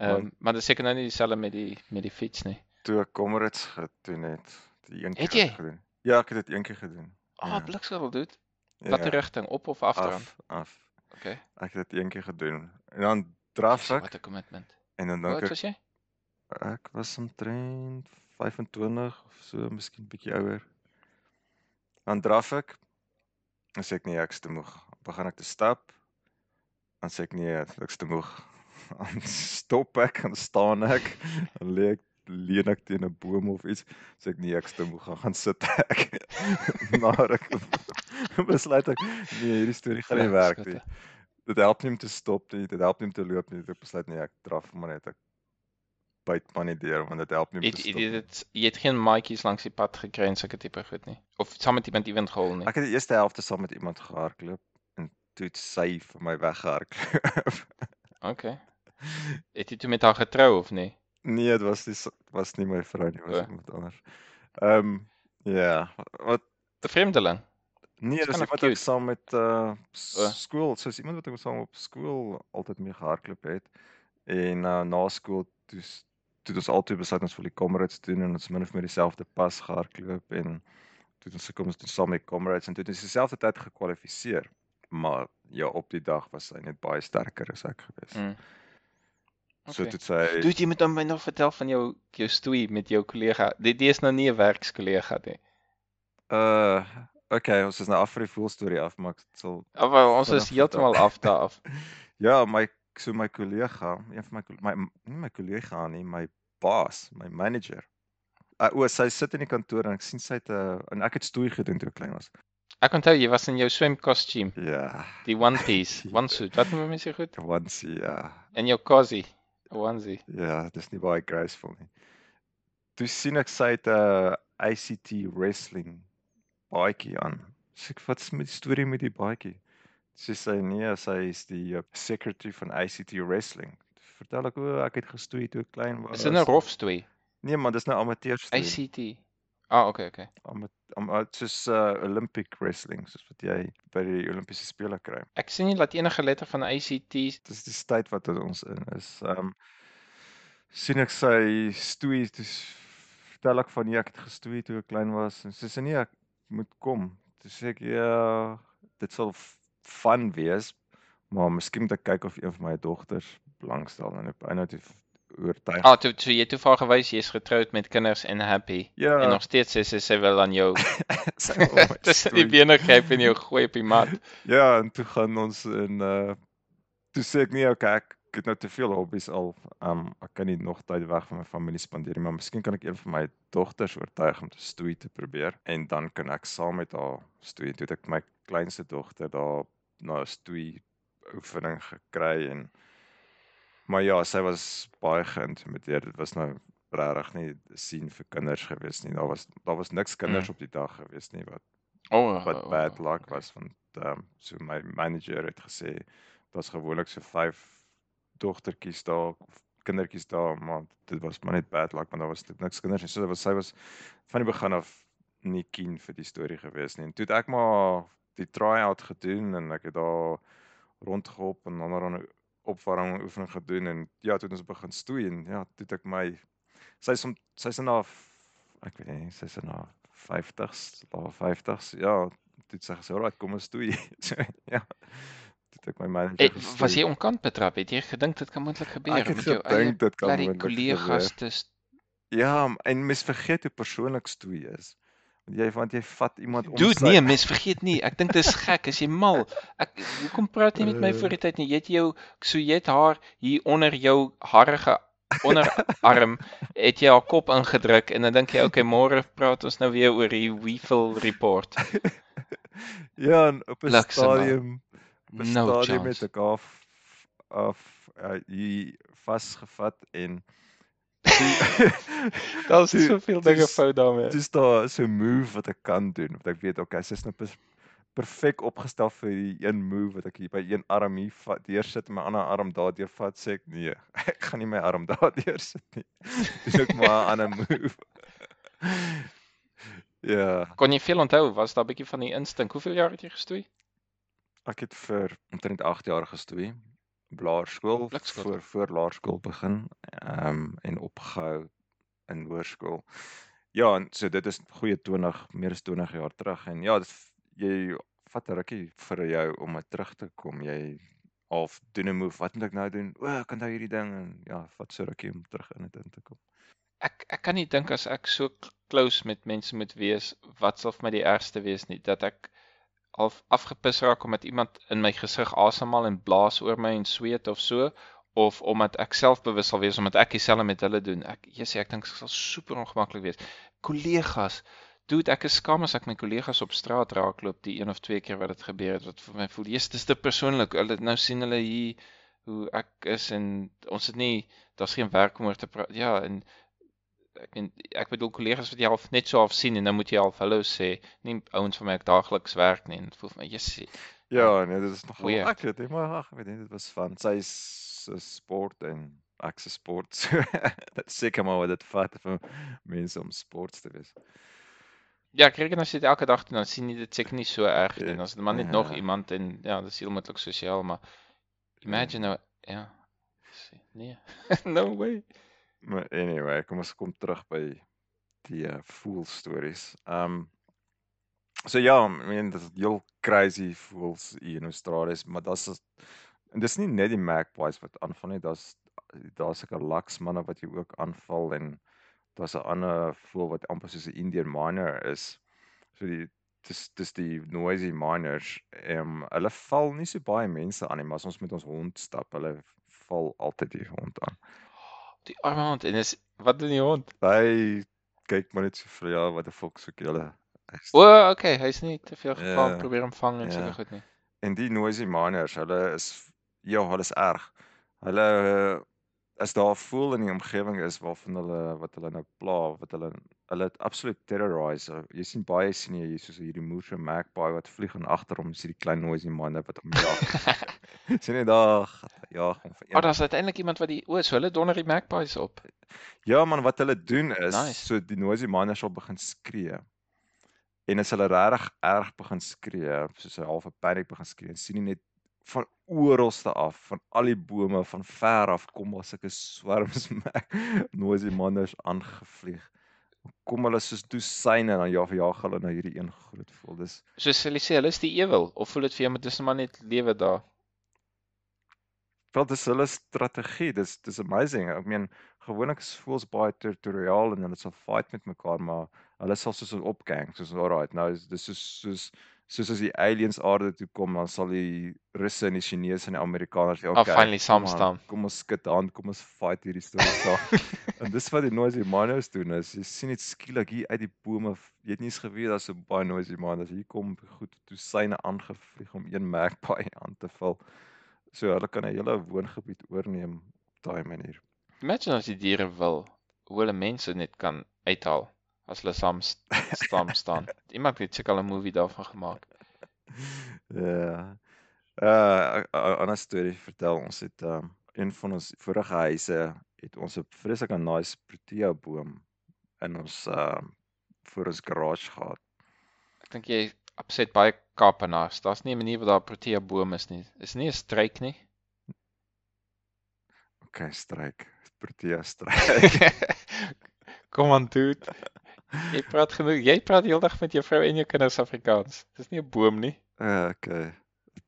Ehm um, maar dit is seker nou nie dieselfde met die met die fiets nie. Toe ek Comrades gedoen het, die een keer Het jy? gedoen. Ja, ek het dit een keer gedoen. Ah, Ja. oh, bliksel doet. Ja, Watter rigting? Op of afdrand? af, af. Okay. Ek het dit eendag gedoen. En dan draf ek Wat 'n commitment. en dan dink ek was jy? ek was omtrent 25 of so, miskien bietjie ouer. Dan draf ek. Dan sê ek nee, ek's te moeg. Begin ek te stap. Dan sê ek nee, ek's te moeg. Dan stop ek, dan staan ek, dan lê ek leun ek teen 'n boom of iets. Sê ek nee, ek's te moeg. Dan gaan sit ek. Maar ek besluit ek nee, hierdie storie gaan nie werk nie. Dit help nie om te stop nie, dit help nie om te loop nie. Ek besluit nee, ek draf maar net ek byt maar nie deur want dit help nie om te stop. jy het jy het geen maatjies langs die pad gekry en sulke tipe goed nie. Of saam met iemand iewend gehol nie. Ek het die eerste helfte saam met iemand gehardloop en toe het sy vir my weggehardloop. Okay. Het jy toe met haar getrou of nie? Nee, dit was nie was nie my vrou nie, was O. iemand anders. Ehm ja, wat 'n Vreemdeling. nee, Dis iemand wat ek saam met uh skool, soos iemand wat ek saam op skool altyd mee gehardloop het. En uh, na skool toe toe het ons altyd besluit ons wil die comrades doen en ons min of meer dieselfde pas gehardloop en toe het ons gekom ons doen saam met comrades en toe het ons dieselfde tyd gekwalifiseer. Maar ja, op die dag was sy net baie sterker as ek gewees. Mm. So Okay. toe het sy Doet jy moet dan my nog vertel van jou jou stoei met jou kollega. Dit die is nou nie 'n werkskollega nie. uh okay, ons is nou af vir die voel storie af, maar ek sal Of wel, ons is heeltemal af daar af. Ja, my so my kollega, een van my my nie my kollega nie, my baas, my manager. Uh, o, sy sit in die kantoor en ek sien sy het 'n uh, en ek het stoei gedoen toe ek klein was. Ek onthou jy was in jou swemkostuum, Ja, die one piece, one suit. Wat noem mense goed? once ja. En jou cozy, 'n onesie. Ja, dis nie baie graceful nie. Toe sien ek sy het 'n ACT wrestling baadjie aan. Sê ek wat's met die storie met die baadjie? Sy sê nee, sy is die uh, secretary van ACT wrestling. Vertel ek hoe ek het gestoei toe ek klein was. Is dit 'n rof stoei? Nee man, dis nou amateur stoei. Ah, okay, okay. Ama- ama- soos uh, Olympic wrestling, soos wat jy by die Olimpiese spele kry. Ek sien nie dat enige letter van ACT Dis die tyd wat ons in is. Um, sien ek sy stoei, dis vertel ek van nee, ek het gestoei toe ek klein was en sy sê nee, ek moet kom. Toe sê ek ja, dit sal fun wees, maar miskien moet ek kyk of een van my dogters belangstel en op einde toe oortuig. Ah, toe toe jy toe vir gewys jy's getroud met kinders en happy. ja, En nog steeds sê sy sy wil aan jou wil my tussen die bene gryp en jou gooi op die mat. Ja, en toe gaan ons in uh toe sê ek nee, okay, ek ek het nou te veel hobbies al. Um ek kan nie nog tyd weg van my familie spandeer nie, maar miskien kan ek een van my dogters oortuig om te stoei te probeer en dan kan ek saam met haar stoei. Toe het ek my kleinste dogter daar na 'n stoei oefening gekry en maar ja, sy was baie geïntimideerd. Dit was nou regtig nie sien vir kinders gewees nie. Daar was daar was niks kinders Mm. op die dag gewees nie wat Oh, wat oh, bad luck okay. was want ehm um, so my manager het gesê daar's gewoonlik so 5 dogtertjies daar of kindertjies daar maar dit was maar net bad luck want daar was niks kinders nie. So was sy was van die begin af nie keen vir die storie gewees nie. En toe het ek maar die try-out gedoen en ek het daar rondgehop en dan maar opwarming oefening gedoen en ja, toe het ons begin stoei en ja, toe het ek my sy's om sy's in haar ek weet nie, sy's in haar 50s, laat 50s. Ja, toe het sy gesê, "Alraai, kom ons stoei." So ja. Toe het ek my manager Eh, was jy onkant betrap? Het jy gedink dit kan moontlik gebeur Ek met jou eie dit kan moontlik kollegas gebeur. te st- Ja, en mens vergeet hoe persoonlik stoei is. Want jy want jy vat iemand om Dude, sy nee, mens vergeet nie. Ek dink dis gek, as jy mal. Ek hoekom praat jy met my Uh. voor die tyd nie? Jy het jou so jy het haar hier onder jou harige onderarm het jy haar kop ingedruk en dan dink jy okay, môre praat ons nou weer oor die Weevil report. Ja, en op 'n stadium op 'n No stadium het chance. ek af af uh, hier vasgevat en Daar's Toe- soveel dinge fout daarmee. dis daar so 'n move wat ek kan doen wat ek weet okay, sy's nou pers- perfek opgestel vir die een move wat ek hier by een arm hier vat, deursit en my ander arm daardeur vat, sê ek nee, ek gaan nie my arm daardeur sit nie. Dis ook maar 'n ander move. ja, Kon jy veel onthou? Was daar 'n bietjie van die instink? Hoeveel jaar het jy gestoei? ek het vir omtrent 8 jaar gestoei. Laerskool voor voor laerskool begin, ehm um, en opgehou in hoërskool. Ja, en so dit is goeie 20, meer as 20 jaar terug en ja, dit, jy vat 'n rukkie vir jou om dit terug te kom. Jy half doen 'n move. Wat moet ek nou doen? O, ek onthou hierdie ding en ja, vat so rukkie om terug in dit in te kom. Ek ek kan nie dink as ek so close met mense moet wees, wat sal vir my die ergste wees nie, dat ek half afgepis raak omdat iemand in my gesig asemhaal en blaas oor my en sweet of so of omdat ek selfbewus sal wees omdat ek dieselfde met hulle doen. Ek jessie, ek dink dit sal super ongemaklik wees. Kollegas, dude, ek is skaam as ek my kollegas op straat raakloop die een of twee keer wat dit gebeur het wat vir my voel, "Jesus, dis te persoonlik." Hulle nou sien hulle hier hoe ek is en ons het nie daar's geen werk om oor te praat. Ja, en ek meen ek bedoel kollegas wat jy half net so half sien en dan moet jy half hallo sê, nie ouens van my ek daagliks werk nie en dit voel vir my, "Jessie." Ja, nee, dit is nogal Weird. awkward, hè, maar ag, ek weet nie, dit was van sy 'n sport en ek se sport. So dit seker maar wat dit vat vir mense om sports te wees. Ja, ek reken as jy dit elke dag doen, dan sien jy dit seker nie so erg nie. Ja, Dan is dit maar net nog ja. iemand en ja, dis heel moontlik sosiaal, maar imagine nou ja. Nee. no way. Maar anyway, kom ons kom terug by die uh, voel stories. Um so ja, I mean dit is heel crazy voels hier in Australië, maar daar's is- en dis nie net die magpies wat aanval nie, daar's daar's seker laksmanne wat jy ook aanval en daar's 'n ander voel wat amper soos 'n Indian miner is. So die dis dis die noisy miners. Ehm hulle val nie so baie mense aan nie, maar as ons met ons hond stap, hulle val altyd die hond aan. Die arme hond en is wat doen die hond? Hy kyk maar net so vir ja, wat 'n fok soek julle. O, okay, hy's nie te veel geval Ja, probeer hom vang en ja. sulke goed nie. En die noisy miners, hulle is ja, hulle is erg. Hulle as daar 'n voel in die omgewing is waarvan hulle wat hulle nou pla, wat hulle hulle het absoluut terrorize. Jy sien baie sien jy soos hierdie moerse magpie wat vlieg en agter hom is hierdie klein noisy miner wat hom jag. sien jy daar jag hom vir Maar daar's uiteindelik iemand wat die o, so hulle donder die magpies op. Ja man, wat hulle doen is Nice. so die noisy miners sal begin skree. En as hulle regtig erg begin skree, soos 'n halfe paniek begin skree, sien jy net van oralste af, van al die bome van ver af kom daar sulke swerms mag- noisy miners aangevlieg. Kom hulle soos dosyne en dan jaag jaag hulle na hierdie een groot voel. Dis Soos hulle sê, hulle is die ewel of voel dit vir jou met dis maar net lewe daar. wel dis hulle strategie. Dis dis amazing. Ek meen gewoonlik is voels baie territoriaal en hulle sal fight met mekaar, maar hulle sal soos opgang, soos alright, nou is dis soos soos soos as die aliens aarde toe kom, dan sal die Russe en die Chinese en die Amerikaners ja, Ah, finally kom aan, saamstaan. Kom ons skit hand, kom ons fight hierdie storie saam. en dis wat die noisy miners doen is jy sien net skielik hier uit die bome, jy het nie eens geweet daar's so baie noisy miners. Hier kom goed dosyne aangevlieg om een magpie aan te val. So hulle kan 'n hele woongebied oorneem op daai manier. Imagine as die diere wil hoe hulle mense net kan uithaal as hulle saam saam staan. Iemand het seker al 'n movie daarvan gemaak. Ja. Uh 'n ander storie vertel ons het um, een van ons vorige huise het ons 'n vreeslike nice protea boom in ons uh voor ons garage gehad. Ek dink jy opset baie Kaapenaars. Daar's nie 'n manier waar daar protea boom is nie. Is nie 'n struik nie. Okay, stryk. Protea stryk. Kom aan dude. Jy praat genoeg. Jy praat heeldag met jou vrou en jou kinders Afrikaans. Dis nie 'n boom nie. Uh, okay.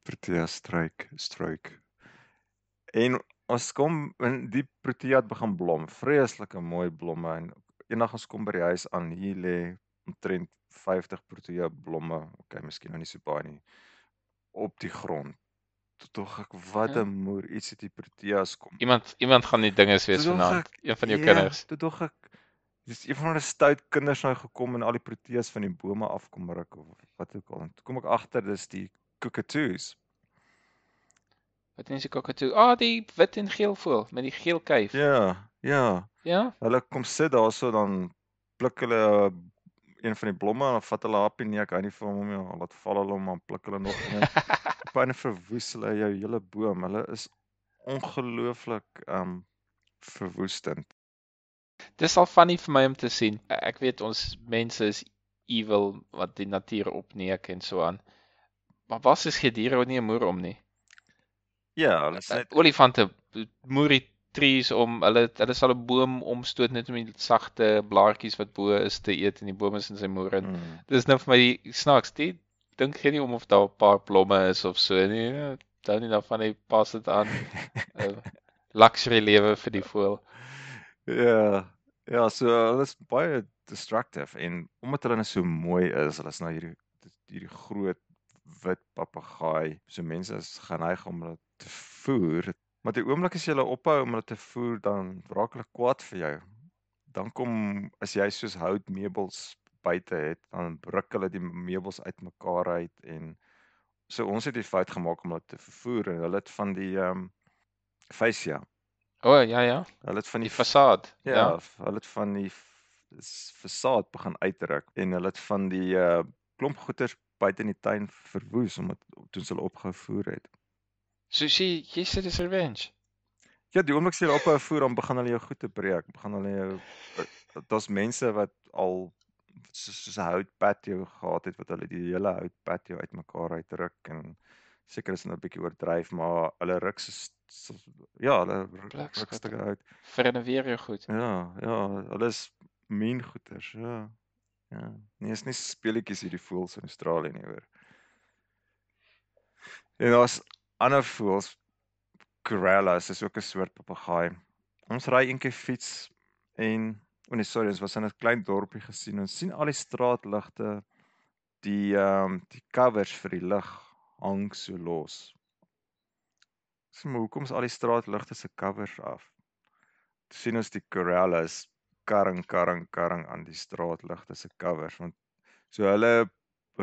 Protea stryk, struik. En ons kom in die protea het begin blom. Vreeslike mooi blomme en eendag ons kom by die huis aan, hier lê omtrent 50 protea blomme. Okay, miskien nou nie so baie nie op die grond. Toe dog ek wat Ja. 'n moer iets het die proteas kom. Iemand iemand gaan die dinges wees vanaand. Een van jou ja, kinders. Toe dog ek dis een van hulle stout kinders nou gekom en al die proteas van die bome afkom ruk of wat ook al. En toe kom ek agter dis die cockatoos. Wat is die cockatoo? Ah, die wit en geel voël met die geel kuif. Ja, ja. Ja. Hulle kom sit daarso dan pluk hulle een van die blomme en dan vat hulle 'n happie nee, ek hou nie van hom nie. Dan laat val hulle hom en pluk hulle nog een. 'n einde verwoes hulle jou hele boom. Hulle is ongelooflik um verwoestend. Dis al funny vir my om te sien. E- Ek weet ons mense is evil wat die natuur opneek en so aan. Maar was is gediere wat nie 'n moer om nie. Ja, hulle sê Uh, Olifante moer die trees om. Hulle hulle sal 'n boom omstoot net om die sagte blaartjies wat bo is te eet en die boom is in sy moer en mm, dis nou vir my die snaaks die dink geen nie om of daar 'n paar blomme is of so nie. Ja, Hou nie daarvan nie, pas dit aan. Uh, luxury lewe vir die voël. Ja. Ja, so hulle is baie destructive en omdat hulle nou so mooi is, hulle is nou hierdie hierdie groot wit papegaai. So mense is geneig om hulle te voer. Maar die oomblik as jy hulle ophou om hulle te voer, dan raak hulle kwaad vir jou. Dan kom as jy soos houtmeubels buite het, dan ruk hulle die meubels uitmekaar uit en so ons het die fout gemaak om hulle te vervoer en hulle het van die ehm um, fascia. O, oh, ja ja. Hulle het van Die die fasaad. Ja, Ja. hulle het van die fasaad begin uitruk en hulle het van die uh klomp goeders buite in die tuin verwoes omdat toe hulle opgehou voer het. So jy jy sê dis revenge. Ja, die oomblik jy hulle ophou voer, dan begin hulle jou goed te breek. Begin hulle jou eh, daar's mense wat al soos 'n hout patio gehad het wat hulle die hele hout patio uitmekaar uitruk en seker is dit nou 'n bietjie oordryf, maar hulle ruk so ja, hulle ruk, stukke hout. Renoveer jou goed. Ja, ja, hulle is mean goeters, ja. Ja, nee, is nie speletjies hierdie voëls in Australië nie hoor. En daar's ander voëls, koalas is ook 'n soort papegaai. Ons ry eendag fiets en o nee, sorry, ons was in 'n klein dorpie gesien. Ons sien al die straatligte, die ehm um, die covers vir die lig hang so los. Sê maar hoekom is al die straatligte se covers af? Toe sien ons die koalas karring karring karring aan die straatligte se covers want so hulle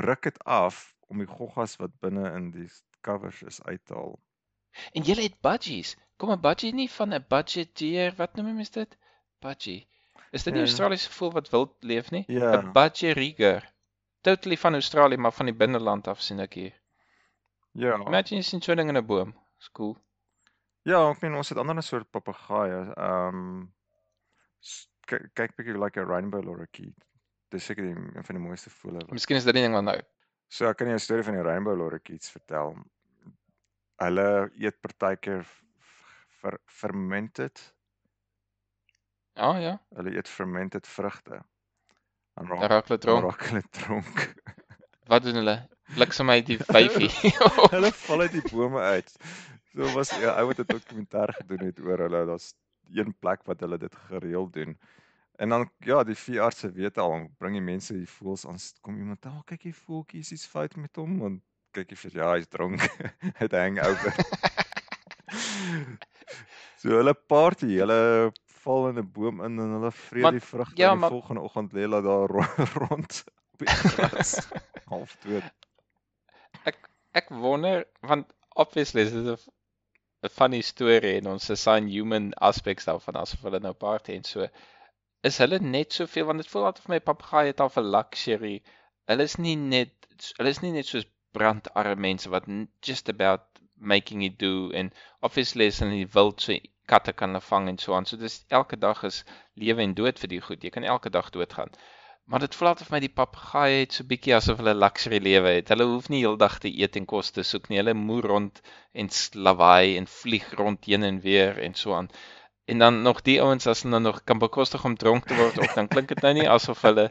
ruk dit af om die goggas wat binne in die covers is uit te haal. En jy het budgies. Kom 'n budgie nie van 'n budgeteer, wat noem mens dit? Budgie. Is dit nie Ja. Australiese voël wat wild leef nie? Ja. 'n Budgerieger. Totally van Australië, maar van die binneland af sien ek hier. Ja. Imagine jy sien so 'n ding in 'n boom. Dis cool. Ja, ek meen ons het ander soort papegaaie. Ehm um, kyk kyk bietjie like 'n rainbow lorikeet. Dis seker die een van die mooiste voële. wat- Miskien is dit die ding wat nou So ek kan jou 'n storie van die rainbow lorikeets vertel. Hulle eet partykeer fer, fermented. Ah ja, Hulle eet fermented vrugte. Dan raak hulle dronk. raak hulle dronk. Wat doen hulle? Bliksem uit die vyfie. hulle val uit die bome uit. So was 'n ou wat 'n dokumentêr gedoen het oor hulle. Daar's een plek wat hulle dit gereeld doen. En dan ja, die veeartse weet al, bring die mense die voëls aan. Kom iemand, "Ag, oh, kyk hier voeltjie, is iets fout met hom." Want kyk jy vir ja, hy's dronk. Hy het 'n hangover. so hulle party, hulle val in 'n boom in en hulle vreet Maar- die vrugte ja, en die maar- volgende oggend lê hulle daar ro- rond op die gras, half dood. Ek wonder want obviously is dit 'n 'n funny storie en ons assign human aspects daarvan asof hulle nou party en so. Is hulle net soveel want dit voel vir my papegaai het al vir luxury. Hulle is nie net hulle is nie net soos brandarme mense wat n- just about making it do en obviously is hulle nie wild so katte kan hulle vang en so aan. So dis elke dag is lewe en dood vir die goed. Jy kan elke dag doodgaan. Maar dit voel altyd vir my die papegaai het so bietjie asof hulle luxury lewe het. Hulle hoef nie heeldag te eet en kos te soek nie. Hulle moer rond en s- lawaai en vlieg rond heen en weer en so aan. En dan nog die ouens as hulle nog kan bekostig om dronk te word ook dan klink dit nou nie asof hulle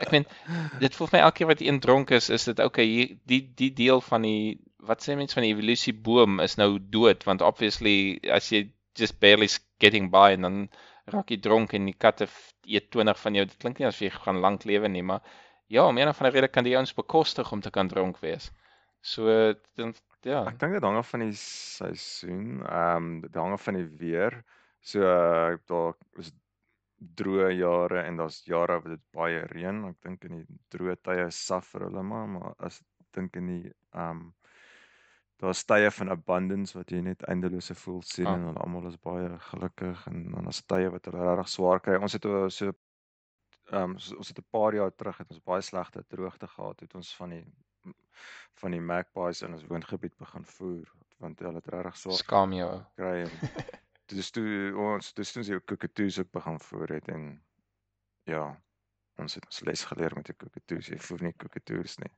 ek meen dit voel vir my elke keer wat een dronk is is dit okay hier die die deel van die wat sê mense van die evolusie boom is nou dood want obviously as jy just barely getting by en dan raak jy dronk en die katte eet 20 van jou dit klink nie asof jy gaan lank lewe nie maar ja om een of ander rede kan die ouens bekostig om te kan dronk wees so dan ja Ek dink dit hang af van die seisoen. Ehm um, dit hang af van die weer. So uh, daar is droë jare en daar's jare wat dit baie reën. Ek dink in die droë tye vir hulle maar, maar as dink in die ehm um, daar's tye van abundance wat jy net eindelose voel sien Ah. en hulle almal is baie gelukkig en dan is tye wat hulle regtig swaar kry. Ons het so ehm um, so, ons het 'n paar jaar terug het ons baie slegte droogte gehad. Het ons van die van die magpies in ons woongebied begin voer want hulle het regtig swaar skaam jou kry en dis toe ons dis toe ons die kookatoes ook begin voer het en ja ons het ons les geleer met die kookatoes jy voer nie kookatoes nie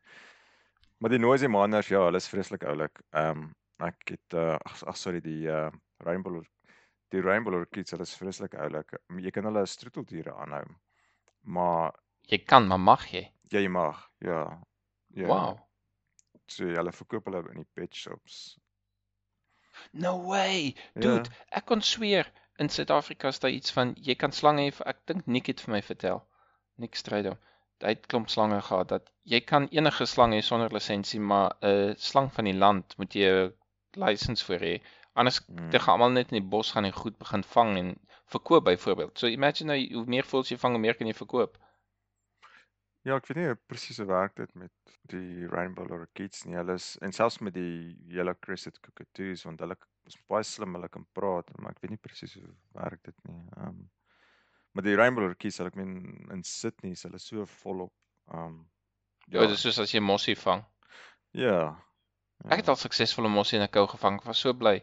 maar die noisy manners ja hulle is vreeslik oulik ehm um, ek het uh, ag ag sorry die uh, rainbow die rainbow orchids hulle is vreeslik oulik jy kan hulle as troeteldiere aanhou maar jy kan maar mag jy ja jy mag ja ja wow So hulle verkoop hulle in die pet shops. No way. Ja. Dude, ek kon sweer in Suid-Afrika is daar iets van jy kan slange hê. Ek dink Nick het vir my vertel. Nick Strydom. Hy het klomp slange gehad dat jy kan enige slang hê sonder lisensie, maar 'n uh, slang van die land moet jy 'n lisensie vir hê. Anders Hmm. te gaan almal net in die bos gaan en goed begin vang en verkoop byvoorbeeld. So imagine nou hoe meer voels jy vang, hoe meer kan jy verkoop. Ja, ek weet nie presies hoe werk dit met die rainbow lorikeets nie. Hulle is en selfs met die yellow crested cockatoos want hulle is baie slim, hulle kan praat, maar ek weet nie presies hoe werk dit nie. Ehm um, maar die rainbow lorikeets, hulle ek meen in Sydney is hulle so volop. Um, Ja, dis soos as jy mossie vang. ja. Ek het al suksesvolle mossie in 'n kou gevang. Ek was so bly.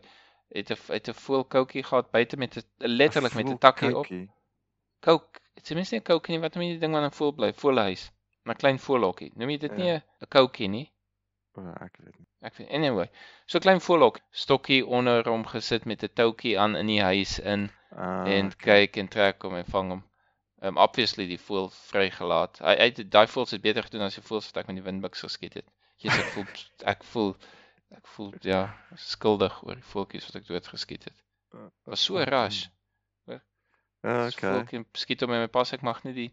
Het 'n het 'n voelkoutjie gehad buite met 'n letterlik met 'n takkie op. Kouk. Dit is minstens 'n koukie nie wat noem jy die ding wat in voel bly, voelhuis. 'n Klein voelhokkie. Noem jy dit nie Ja. 'n 'n koukie nie? O, ek weet nie. Ek weet anyway. So klein voelhok, stokkie onder hom gesit met 'n toutjie aan in die huis in Ah, en okay. kyk en trek hom en vang hom. Um obviously die voel vrygelaat. Hy hy daai voels het beter gedoen as die voels wat ek met die windbuks geskiet het. Jesus, ek voel ek voel ek voel ja, skuldig oor die voeltjies wat ek doodgeskiet het. Uh, Was so rush. Ja, Okay. okay. Voeltjie skiet hom en my pas ek mag nie die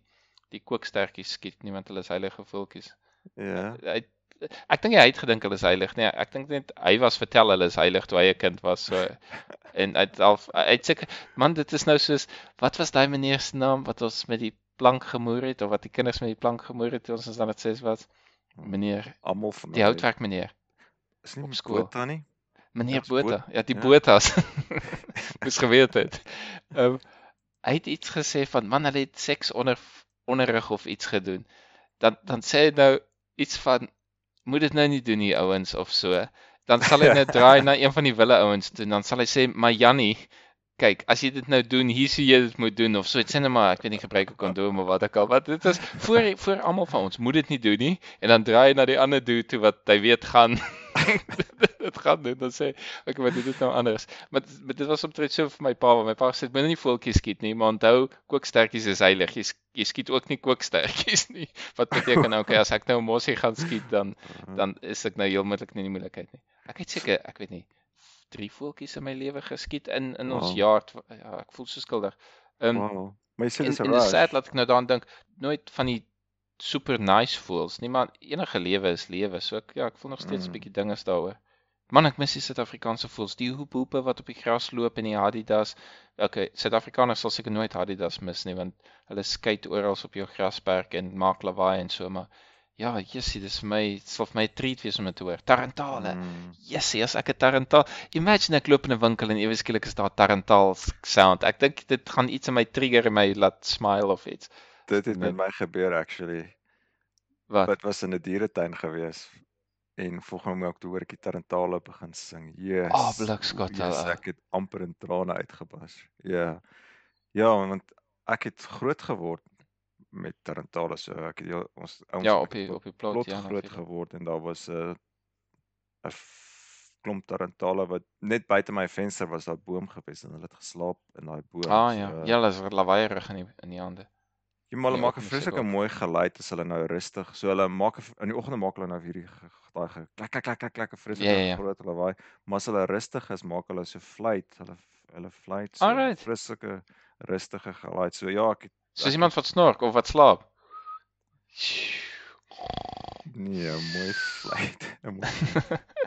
die kookstertjies skiet nie want hulle is heilige voeltjies. Ja. Hy ek dink hy het gedink hulle is heilig. Nee, ek dink net hy was vertel hulle is heilig toe hy 'n kind was so en hy het al hy het seker man dit is nou soos wat was daai meneer se naam wat ons met die plank gemoer het of wat die kinders met die plank gemoer het toe ons ons dan dit ses was meneer Almal van die houtwerk meneer is nie op skool. Botha nie. meneer Botha ja die ja. Botas moes geweet het um, hy het iets gesê van man hulle het seks onder onderrig of iets gedoen dan dan sê hy nou iets van moet dit nou nie doen nie ouens of so dan sal hy net draai na een van die wille ouens toe en dan sal hy sê maar Jannie kyk as jy dit nou doen hier sou jy dit moet doen of so dit sê net maar ek weet nie gebruik 'n kondoom of wat ook al wat dit is voor voor almal van ons moet dit nie doen nie en dan draai hy na die ander dude toe wat hy weet gaan dit gaan doen dan sê ek wat dit nou anders maar, maar dit was omtrent so vir my pa want my pa sê moenie nie voeltjies skiet nie maar onthou kookstertjies is heilig jy, jy skiet ook nie kookstertjies nie wat beteken okay as ek nou 'n mossie gaan skiet dan Uh-huh. dan is ek nou heeltemal nie in die moeilikheid nie. Ek het seker, ek weet nie, drie voeltjies in my lewe geskiet in in ons Wow. yard. Ja, ek voel so skuldig. Ehm Wow. Maar jy sê dis en dis sad dat ek nou daaraan dink, nooit van die super nice voels nie, maar enige lewe is lewe. So ek ja, ek voel nog steeds 'n Mm. bietjie dinges daaroor. Man, ek mis die Suid-Afrikaanse voels, die hoephoepe wat op die gras loop en die Adidas. Okay, Suid-Afrikaners sal seker nooit Adidas mis nie want hulle skei oral op jou grasperk en maak lawaai en so, maar ja, jessie, dis vir my, sal vir my treat wees om dit te hoor. Tarantale. Mm. Jessie, as ek 'n tarantaal, imagine ek loop in 'n winkel en ewe skielik is daar tarantaal sound. Ek dink dit gaan iets in my trigger en my laat smile of iets. Dit het met my gebeur actually. Wat? Dit was in 'n dieretuin gewees. En volgende maand toe hoor ek die tarantale begin sing. Yes. Ah, blikskot, Yes, ou. ek het amper in trane uitgebars. Ja. Ja, want ek het groot geword met tarantale so ek het heel, ons ouens Ja, op die op die plot, plot ja. groot natuurlijk. geword en daar was 'n 'n f- klomp tarantale wat net buite my venster was daar 'n boom gewees en hulle het geslaap in daai boom. Ah ja, so, ja, hulle is lawaaierig in die in die hande. Ja, maar hulle Ja, maak 'n vreeslike mooi geluid as hulle nou rustig. So hulle maak 'n in die oggende maak hulle nou hierdie daai klak klak klak klak klak 'n vreeslike ja, ja. groot lawaai. Maar as hulle rustig is, maak hulle so fluit. Hulle hulle fluit so 'n vreeslike rustige geluid. So ja, ek het Soos ek iemand wat snork of wat slaap. nee, 'n mooi fluit. 'n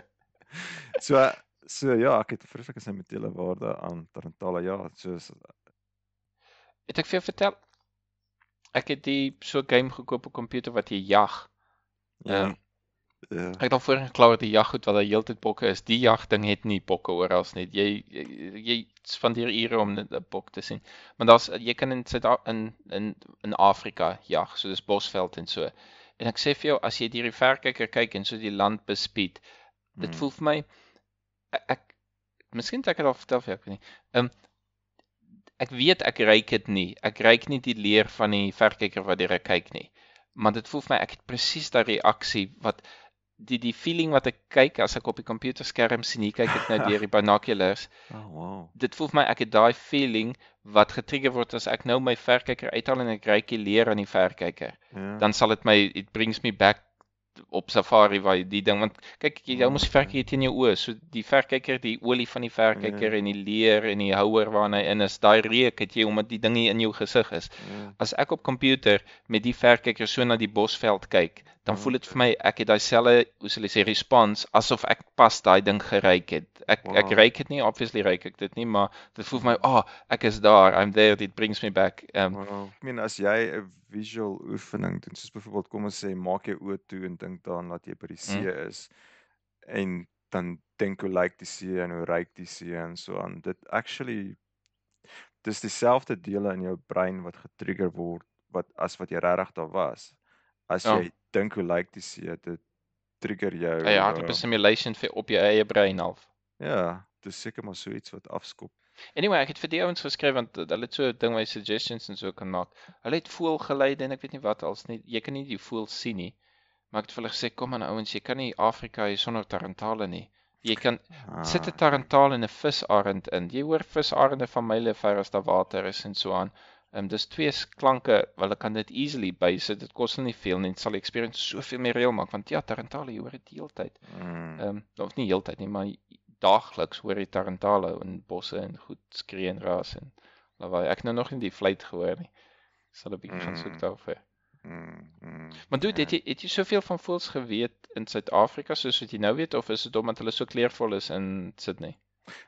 so so ja, ek het 'n vreeslike sentimentele waarde aan tarantale. Ja, soos Het ek vir jou vertel? Ek het die so 'n game gekoop op komputer wat jy jag. ja. Ehm, ja. Ek het al voorheen gekla dat die jaggoed wat daar heeltyd bokke is. Die jagding het nie bokke oral nie. Jy jy, jy spandeer ure om 'n bok te sien. Maar daar's jy kan in Suid in in in Afrika jag, so dis Bosveld en so. En ek sê vir jou as jy deur die verkyker kyk en so die land bespied, dit Mm. voel vir my ek, ek miskien het ek dit al vertel vir jou, ek weet nie. Ehm ek weet ek ryk dit nie. Ek ryk nie die leer van die verkyker wat deur kyk nie. Maar dit voel vir my ek het presies daai reaksie wat die die feeling wat ek kyk as ek op die komputerskerm sien, hier kyk ek nou deur die binoculars. Oh wow. Dit voel vir my ek het daai feeling wat getrigger word as ek nou my verkyker uithaal en ek ryk die leer aan die verkyker. Ja. Dan sal dit my it brings me back op safari waar die ding want kyk jy jy mos die verkyker teen jou oë so die verkyker die olie van die verkyker en die leer en die houer waarna hy in is daai reuk het jy omdat die ding hier in jou gesig is Ja. as ek op komputer met die verkyker so na die bosveld kyk dan voel dit vir my ek het daai selfe hoe sal ek sê respons asof ek pas daai ding geryk het ek ek Wow. ryk dit nie obviously ryk ek dit nie maar dit voel vir my ah oh, ek is daar I'm there it brings me back um, Wow. Ek meen as jy 'n visual oefening doen, soos byvoorbeeld kom ons sê maak jou oë toe en dink daaraan dat jy by die see is en dan dink hoe lyk die see en hoe ryk die see en so aan. Dit actually dis dieselfde dele in jou brein wat getrigger word wat as wat jy regtig daar was. As Ja. jy dink hoe lyk die see, dit trigger jou. Eie hartklop uh, simulation vir op jou eie brein half. Ja, dis seker maar so iets wat afskop. Anyway, ek het vir die ouens geskryf want hulle het so 'n ding jy suggestions en so kan maak. Hulle het voelgeluide en ek weet nie wat als nie. Jy kan nie die voel sien nie. Maar ek het vir hulle gesê, kom aan ouens, jy kan nie Afrika hier sonder tarantale nie. Jy kan sit 'n Ah, tarantaal en 'n visarend in. Jy hoor visarende van myle ver as daar water is en so aan. Ehm um, dis twee klanke, hulle kan dit easily bysit. Dit kos hulle nie veel nie. Dit sal die experience soveel meer reël maak want ja, tarantale hoor dit die hele tyd. mm, Ehm um, of nie heeltyd nie, maar daagliks hoor jy tarantale in bosse en goed skree en raas en lawaai. Ek het nou nog nie die fluit gehoor nie. Sal 'n bietjie gaan soek Mm. daarvoor. mm, mm, Maar dude, ja. het jy het jy soveel van voëls geweet in Suid-Afrika soos wat jy nou weet of is dit omdat hulle so kleurvol is in Sydney?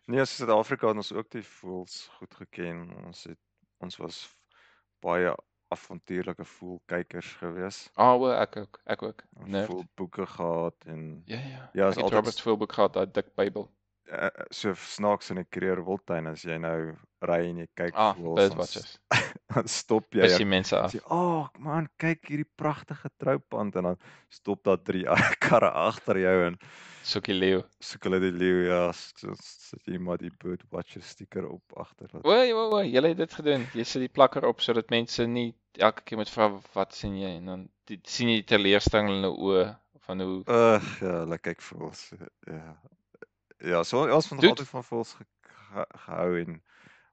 Nee, as Suid-Afrika het ons ook die voëls goed geken. Ons het ons was baie avontuurlike voëlkykers gewees. Ah, o, ek ook, ek ook. Ons Nerd. voëlboeke gehad en Ja, ja. Ja, is het altyd Robert Philbook gehad, daai dik Bybel. uh, so snaaks in 'n Kruger Wildtuin as jy nou ry en jy kyk Ah, voëls dan s- birdwatchers. dan stop jy en die mense af. sê, "Ag oh, man, kyk hierdie pragtige troupand" en dan stop daar drie karre agter jou en Soek die leeu. soek hulle die leeu ja, sit jy maar die birdwatcher stiker op agter O, o, o, julle het dit gedoen. Jy sit die plakker op sodat mense nie elke keer moet vra wat sien jy en dan die, sien jy die teleurstelling in hulle oë van hoe Ag ja, hulle kyk voels. Ja. Ja, so ons van Dude. altyd van ge, ge, gehou en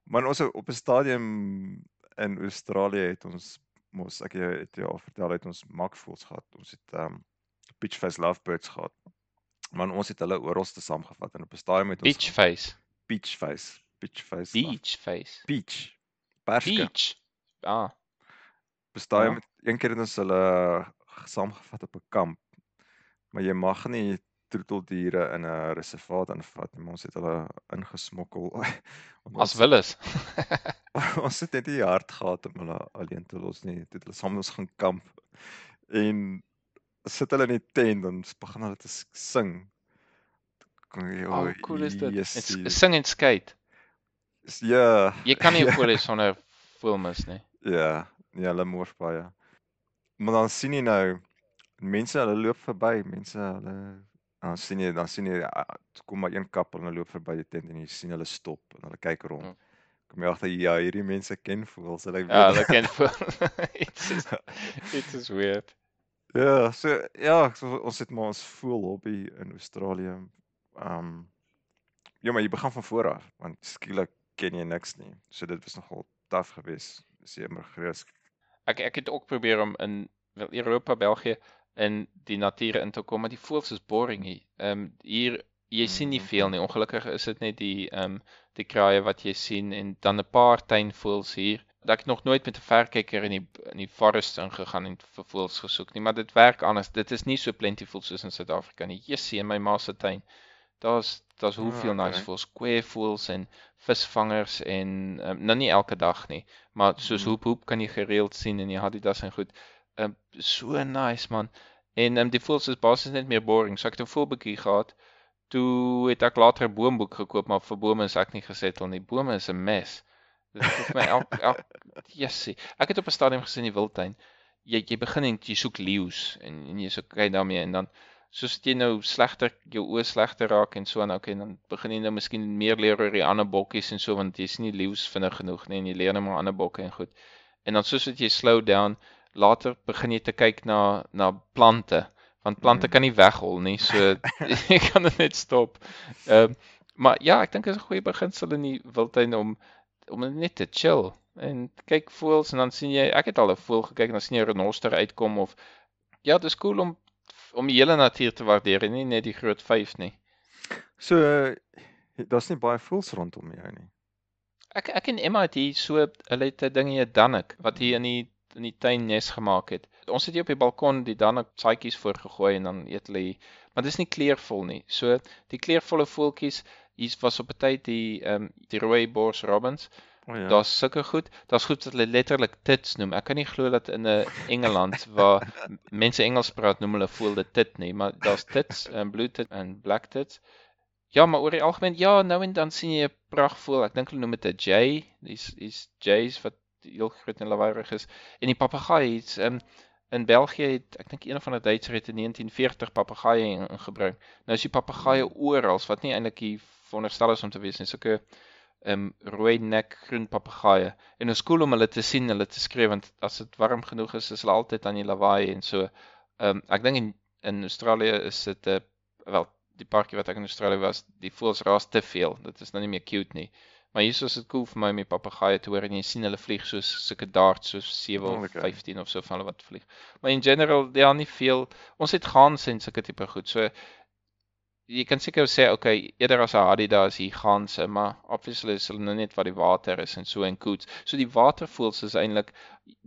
maar ons op 'n stadium in Australië het ons mos ek het jou al vertel het ons makvoels gehad. Ons het um beachface lovebirds gehad. Maar ons het hulle oral te saamgevat en op 'n stadium het ons beach face, beachface, beachface love- beach face, beach perske. beach. Ah, Op 'n stadium Ja. het een keer het ons hulle saamgevat op 'n kamp. Maar jy mag nie troeteldiere in 'n reservaat aanvat nie. maar Ons het hulle ingesmokkel. As ons, willes. ons het net nie die hart gehad om hulle alleen te los nie. Dit hulle saam ons gaan kamp. En sit hulle in die tent dan s- begin hulle te sing. Kon jy Oh, cool is dit? En s- Jessie, sing en skate. Ja. Jy kan nie voel hê sonder films nie. Ja, nee, hulle mors baie. Maar dan sien jy nou mense hulle loop verby, mense hulle dan sien jy dan sien jy ah, kom maar een kap en hulle loop verby die tent en jy sien hulle stop en hulle kyk rond. Ja. Kom jy agter ja, hierdie mense ken voels. Hulle Ja, weet- hulle ken voel. It's is it is weird. Ja, so ja, so, ons het maar ons voel hobby in Australië. Um ja, maar jy begin van voor af want skielik ken jy niks nie. So dit was nogal taaf geweest. Dis jy immigrees. Ek ek het ook probeer om in Europa, België in die natuur in te kom, maar die voëls is boring hier. Ehm um, hier jy sien nie veel nie. Ongelukkig is dit net die ehm um, die kraaie wat jy sien en dan 'n paar tuinvoëls hier. Dat ek nog nooit met 'n verkyker in die in die forest ingegaan en vir voëls gesoek nie, maar dit werk anders. Dit is nie so plentiful soos in Suid-Afrika nie. Jessie in my ma se tuin. Daar's daar's hoeveel Ah, nice okay. voëls, kweevoëls en visvangers en um, nou nie elke dag nie, maar soos Mhm. hoep hoep kan jy gereeld sien in die Adidas en goed. Um, so nice man. En um, die voëls is basies net meer boring. So ek het 'n voelboekie gehad. Toe het ek later 'n boomboek gekoop, maar vir bome is ek nie gesettel nie. Bome is 'n mes. Dit het my elk elk jessie. Ek het op 'n stadium gesien in die wildtuin. Jy jy begin en jy soek leeu's en, en jy soek kyk daarmee en dan soos jy nou slegter jou oë slegter raak en so aan okay dan begin jy nou miskien meer leer oor die ander bokkies en so want jy sien nie leeu's vinnig genoeg nie en jy leer net maar ander bokke en goed. En dan soos wat jy slow down later begin jy te kyk na na plante want plante Mhm. kan nie weghol nie so jy kan dit net stop. Ehm um, maar ja, ek dink dit is 'n goeie beginsel in die wildtuin om om net te chill en kyk voëls en dan sien jy ek het al 'n voël gekyk en dan sien jy 'n renoster uitkom of ja, dit is cool om om die hele natuur te waardeer en nie net die groot 5 nie. So uh, daar's nie baie voels rondom jou nie. Ek ek en Emma het hier so hulle het 'n dingie 'n dannik wat hier in die in die tuin nes gemaak het. Ons het hier op die balkon die dannik saaitjies voorgegooi en dan eet hulle maar dis nie kleurvol nie. So die kleurvolle voeltjies, hier was op 'n tyd die ehm um, die rooi bors robins. O ja. Daar's sulke goed. Daar's goed wat hulle letterlik tits noem. Ek kan nie glo dat in 'n Engeland waar mense Engels praat noem hulle voel dit tit nie, maar daar's tits en blue tit en black tits. Ja, maar oor die algemeen ja, nou en dan sien jy 'n pragtvoël. Ek dink hulle noem dit 'n jay. Dis dis jays wat heel groot en lawaaierig is. En die papegaai het um, in België het ek dink een van die Duitsers het in 1940 papegaaie in- ingebring. Nou is die papegaaie oral wat nie eintlik hier veronderstel is om te wees nie. Sulke um rooi nek groen papegaaie. En ons cool om hulle te sien, hulle te skree want as dit warm genoeg is, is hulle altyd aan die lawaai en so. Um ek dink in in Australië is dit 'n uh, wel die parkie wat ek in Australië was, die voëls raas te veel. Dit is nou nie meer cute nie. Maar hier is dit cool vir my om die papegaaie te hoor en jy sien hulle vlieg soos sulke darts soos 7 of Okay. 15 of so van hulle wat vlieg. Maar in general ja, nie veel. Ons het gans en sulke tipe goed. So jy kan seker sê okay, eerder as 'n Hadida is hier ganse, maar obviously is hulle nou net wat die water is en so en koets. So die watervoëls is eintlik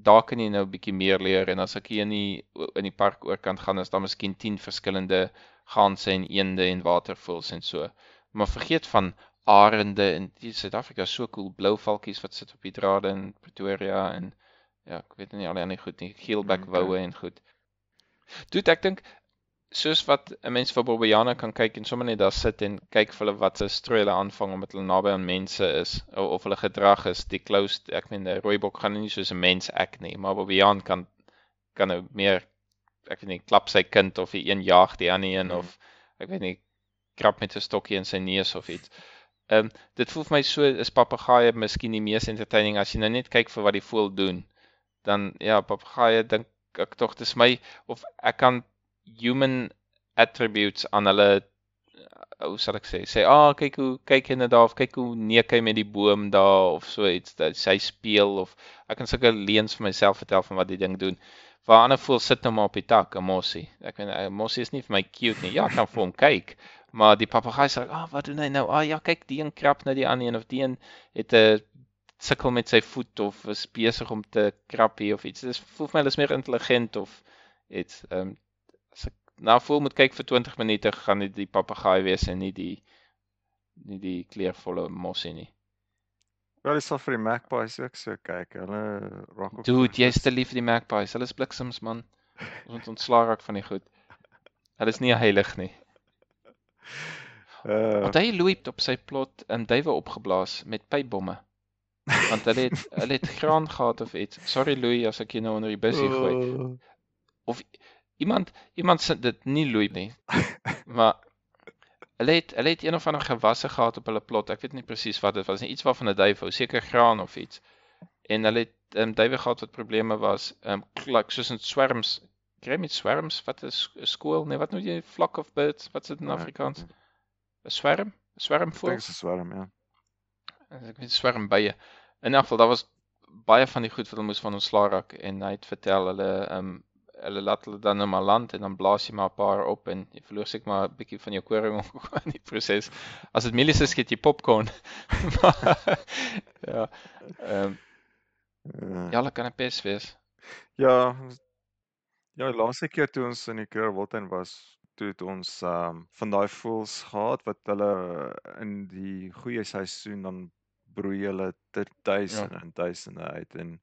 daar kan jy nou 'n bietjie meer leer en as ek hier in die in die park oorkant gaan is daar miskien 10 verskillende ganse en eende en watervoëls en so. Maar vergeet van arende en die Suid-Afrika so cool, blou valkies wat sit op die drade in Pretoria en ja, ek weet nie al die ander goed nie, geelbek Okay. woue en goed. Doet ek dink soos wat 'n mens vir Bobbejane kan kyk en sommer net daar sit en kyk vir hulle wat se strooi hulle aanvang omdat hulle naby aan mense is of, of hulle gedrag is, die closed, ek meen 'n rooibok gaan nie soos 'n mens ek nie, maar Bobbejaan kan kan nou meer ek weet nie klap sy kind of die een jaag die ander een Mm. of ek weet nie krap met 'n stokkie in sy neus of iets. Ehm um, dit voel vir my so is papegaaie miskien die mees entertaining as jy nou net kyk vir wat die voël doen. Dan ja, papegaaie dink ek tog dis my of ek kan human attributes aan hulle uh, hoe sal ek sê? Sê, "Ah, kyk hoe kyk net daar of kyk hoe neek hy met die boom daar of so iets sy speel of ek kan sulke leuns vir myself vertel van wat die ding doen." Waar ander voel sit nou maar op die tak, 'n mossie. Ek weet 'n mossie is nie vir my cute nie. Ja, ek kan vir hom kyk, maar die papegaai sê, "Ah, wat doen hy nou? Ah ja, kyk, die een krap nou die ander een of die een het 'n sukkel met sy voet of is besig om te krap hier of iets. Dis voel vir my hulle is meer intelligent of iets. Ehm um, as ek na voel moet kyk vir 20 minute gaan dit die papegaai wees en nie die nie die kleurvolle mossie nie. Wel, dis sal vir die magpies ook so kyk. Hulle raak ook Dude, jy's te lief vir die magpies. Hulle is bliksems man. Ons moet ontslaa raak van die goed. Hulle is nie heilig nie. Uh, Want hy loop op sy plot in duwe opgeblaas met pypbomme. Want hulle het hulle het graan gehad of iets. Sorry Louis as ek jou nou onder die busie gooi. oh, Iemand iemand sê dit nie loop nie. Maar hulle het hulle het een of ander gewasse gehad op hulle plot. Ek weet nie presies wat dit was nie. Iets waarvan 'n duif hou, seker graan of iets. En hulle het um, duwe gehad wat probleme was. Ehm um, like soos in swarms. Kry met swarms wat is 'n skool? Nee, wat nou jy flock of birds? Wat is dit in Nee, Afrikaans? 'n Swarm? 'n Swarm Ek voel? dink dit is swarm, ja. ek weet swarm bye. In elk geval daar was baie van die goed wat hulle moes van ontslaa raak en hy het vertel hulle ehm um, hulle laat hulle dan in maar land en dan blaas jy maar 'n paar op en jy verloor seker maar 'n bietjie van jou koring in die proses. As dit mielies is, skiet jy popcorn. Maar, ja. Ehm um, ja, hulle kan 'n pes wees. Ja, ja, die laaste keer toe ons in die Krugerwildtuin was, toe het ons um van daai voëls gehad wat hulle in die goeie seisoen dan broei hulle ter duisende en duisende uit en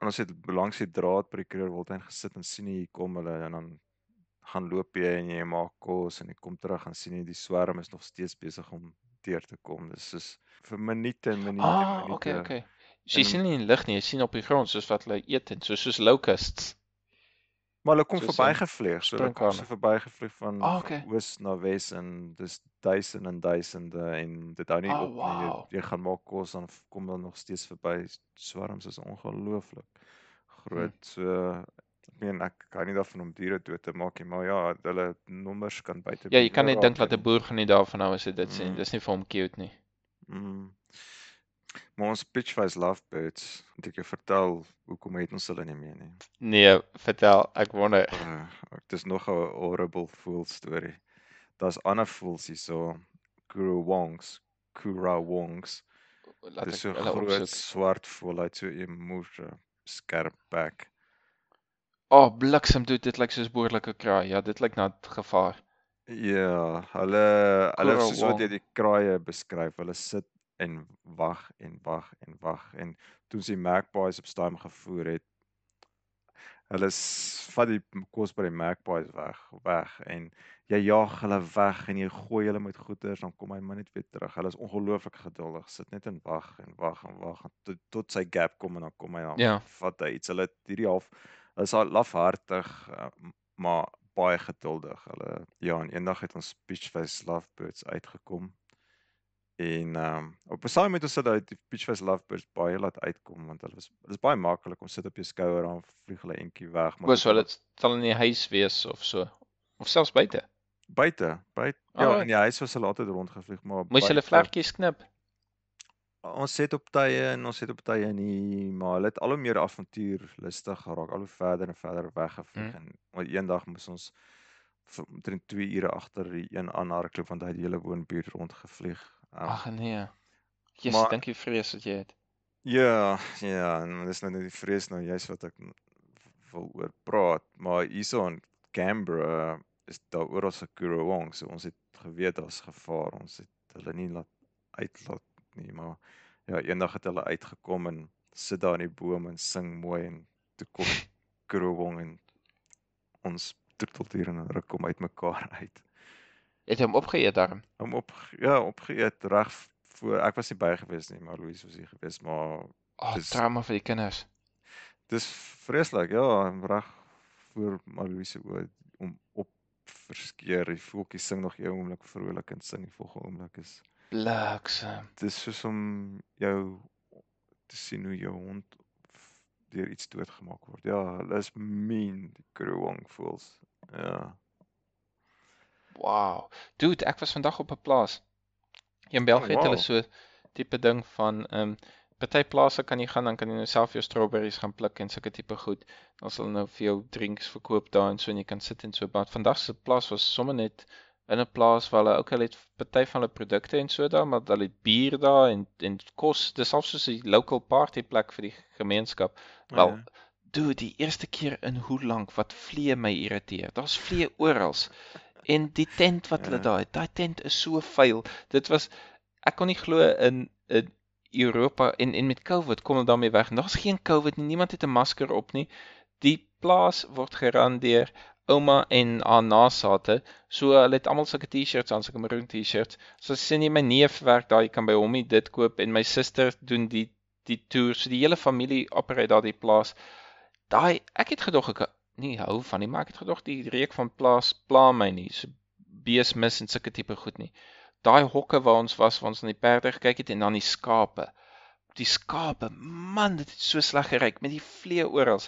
en ons het langs die draad by die Krugerwildtuin gesit en sien hier kom hulle en dan gaan loop jy en jy maak kos en jy kom terug en sien jy die swerm is nog steeds besig om deur te kom. Dis soos vir minute en minute Ah, minute. okay, okay. So jy en- sien nie in lug nie, jy sien op die grond soos wat hulle eet en so soos locusts. Maar hulle kom Soos, verbygevlieg, so hulle kom so verbygevlieg van Ah, okay. oos na wes en dis duisende en duisende en dit hou nie Ah, op nie. wow. Jy, jy gaan maak kos dan kom hulle nog steeds verby. Swarms is ongelooflik groot. So ek meen ek kan nie daarvan om diere dood te maak nie, maar ja, hulle nommers kan buite Ja, jy kan net dink dat 'n boer gaan nie daarvan hou as hy dit sien. Mm. Dis nie vir hom cute nie. Mm. Maar ons Pitchface Lovebirds, moet ek jou vertel hoekom het ons hulle nie meer nie. Nee, vertel, ek wonder. Uh, dit is nog 'n horrible voel storie. Daar's ander voels hierso, Kurawongs, Kurawongs. Laat Dis ek so hulle groot opsoek. swart voel uit so 'n moer skerp bek. Oh, bliksem doet dit lyk soos behoorlike kraai. Ja, dit lyk na gevaar. Ja, hulle hulle soos wat jy die kraaie beskryf, hulle sit en wag en wag en wag en toe sy magpies op stadium gevoer het hulle vat die kos by die magpies weg weg en jy jaag hulle weg en jy gooi hulle met goeders dan kom hy maar net weer terug. Hulle is ongelooflik geduldig. Sit net en wag en wag en wag tot, tot sy gap kom en dan kom hy dan Ja. vat hy iets. Hulle het hierdie half hulle is al lafhartig uh, maar baie geduldig. Hulle ja, en eendag het ons Peachface Lovebirds uitgekom. En ehm um, op 'n saam met ons sit die Peachface Lovebirds baie laat uitkom want hulle is hulle is baie maklik om sit op jou skouer dan vlieg hulle entjie weg maar wel dit sal in die huis wees of so. Of selfs buite. buite buite ja Alright. in die huis was hulle altyd rondgevlieg maar Moes hulle vlekkies knip. Ons het op tye en ons het op tye nie, maar hulle het al hoe meer avontuurlustig geraak, al hoe verder en verder weggevlieg Mm. en eendag moes ons vir omtrent 2 ure agter die een aanhardloop want hy het die hele woonbuurt rondgevlieg. Um, Ag nee. Jesus, maar- dink jy vrees wat jy het. Ja, ja, en dis nou net die vrees nou juist wat ek wil oor praat, maar hierso in Canberra is daar oral se Kurawong, so ons het geweet daar's gevaar. Ons het hulle nie laat uitlaat nie, maar ja, eendag het hulle uitgekom en sit daar in die boom en sing mooi en toe kom Kurawong en ons troeteldier en ruk kom uitmekaar uit. Het jy hom opgeëet daarom? Hom op ja, opgeëet reg voor ek was nie by gewees nie, maar Louise was hier gewees, maar Oh, Dis- trauma vir die kinders. Dis vreeslik, ja, reg voor Marloise oë om op verskeer. Die voeltjies sing nog een oomblik vrolik en sing die volgende oomblik is Bliksem. dis soos om jou te sien hoe jou hond deur iets doodgemaak word. Ja, hulle is mean, die Kruwang voels. Ja. Wow. Dude, ek was vandag op 'n plaas. In België het hulle wow. so tipe ding van ehm party plase kan jy gaan dan kan jy nou self jou strawberries gaan pluk en sulke tipe goed. Dan sal nou vir jou drinks verkoop daar en so en jy kan sit en so. Maar vandag se plaas was sommer net in 'n plaas waar hulle ook hulle het party van hulle produkte en so daar, maar hulle het bier daar en en kos. Dis selfs soos 'n local party plek vir die gemeenskap. Wel, Ja. Dude, die eerste keer in hoe lank wat vliee my irriteer. Daar's vliee oral. En die tent wat hulle Ja. het, daai tent is so vuil. Dit was ek kon nie glo in in Europa en en met COVID kom hulle daarmee weg. Daar's geen COVID nie. Niemand het 'n masker op nie. Die plaas word geran deur ouma en haar nasate. So hulle het almal sulke T-shirts aan, sulke maroon T-shirts. So sien jy my neef werk daar, jy kan by hom dit koop en my suster doen die die toer. So die hele familie operate daar die plaas. Daai ek het gedog ek nie hou van nie, maar ek het gedog die reuk van plaas pla my nie. So beesmis en sulke tipe goed nie. Daai hokke waar ons was, waar ons na die perde gekyk het en dan die skape. Die skape, man, dit het so sleg geryk met die vlee oral.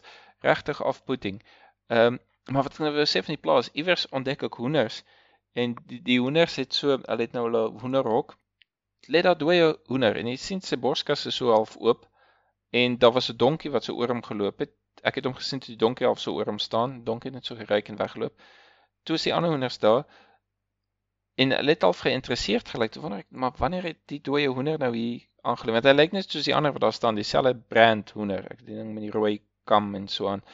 Regtig afputting. Ehm um, maar wat ek nou sê van die plaas, iewers ontdek ek hoenders en die, die hoenders het so, hulle het nou hulle hoenderhok. Let daar dooie hoender en jy sien sy borskas is so half oop en daar was 'n donkie wat so oor hom geloop het. Ek het hom gesien toe die donkie half so oor hom staan. Donkie het net so geryk en weggeloop. Toe is die ander hoenders daar en hulle het al geïnteresseerd gelyk. Toe wonder ek, maar wanneer het die dooie hoender nou hier aangeloop? Want hy lyk net soos die ander wat daar staan, dieselfde brand hoender. Ek die ding met die rooi kam en so aan.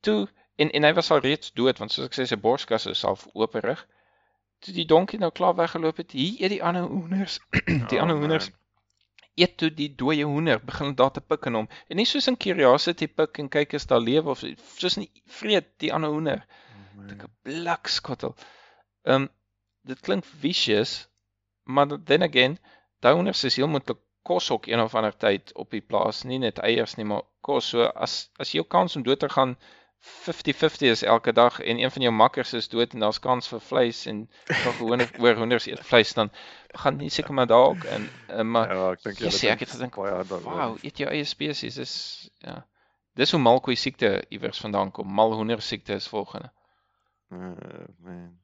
Toe en en hy was al reeds dood want soos ek sê sy borskas is half operig. Toe die donkie nou klaar weggeloop het, hier eet die ander hoenders, die Oh, ander hoenders. Eet toe die dooie hoender begin daar te pik in hom. En nie soos in curiosity pik en kyk as daar lewe of so- soos nie vreet die ander hoender. Oh, Dit. 'n blikskottel. Ehm um, dit klink vicious, maar then again, daai hoenders is heel moontlik kos ook een of ander tyd op die plaas, nie net eiers nie, maar kos. So as as jou kans om dood te gaan 50-50 is elke dag en een van jou makkers is dood en daar's kans vir vleis en nog hoender oor hoenders eet vleis dan gaan nie seker maar daar ook in uh, maar Ja, ek dink julle Jessie, ek het gedink, baie hard daaroor. wow, eet jou eie spesies, dis ja. Dis hoe malkoei siekte iewers vandaan kom. Malhoender siekte is volgende. Uh, man.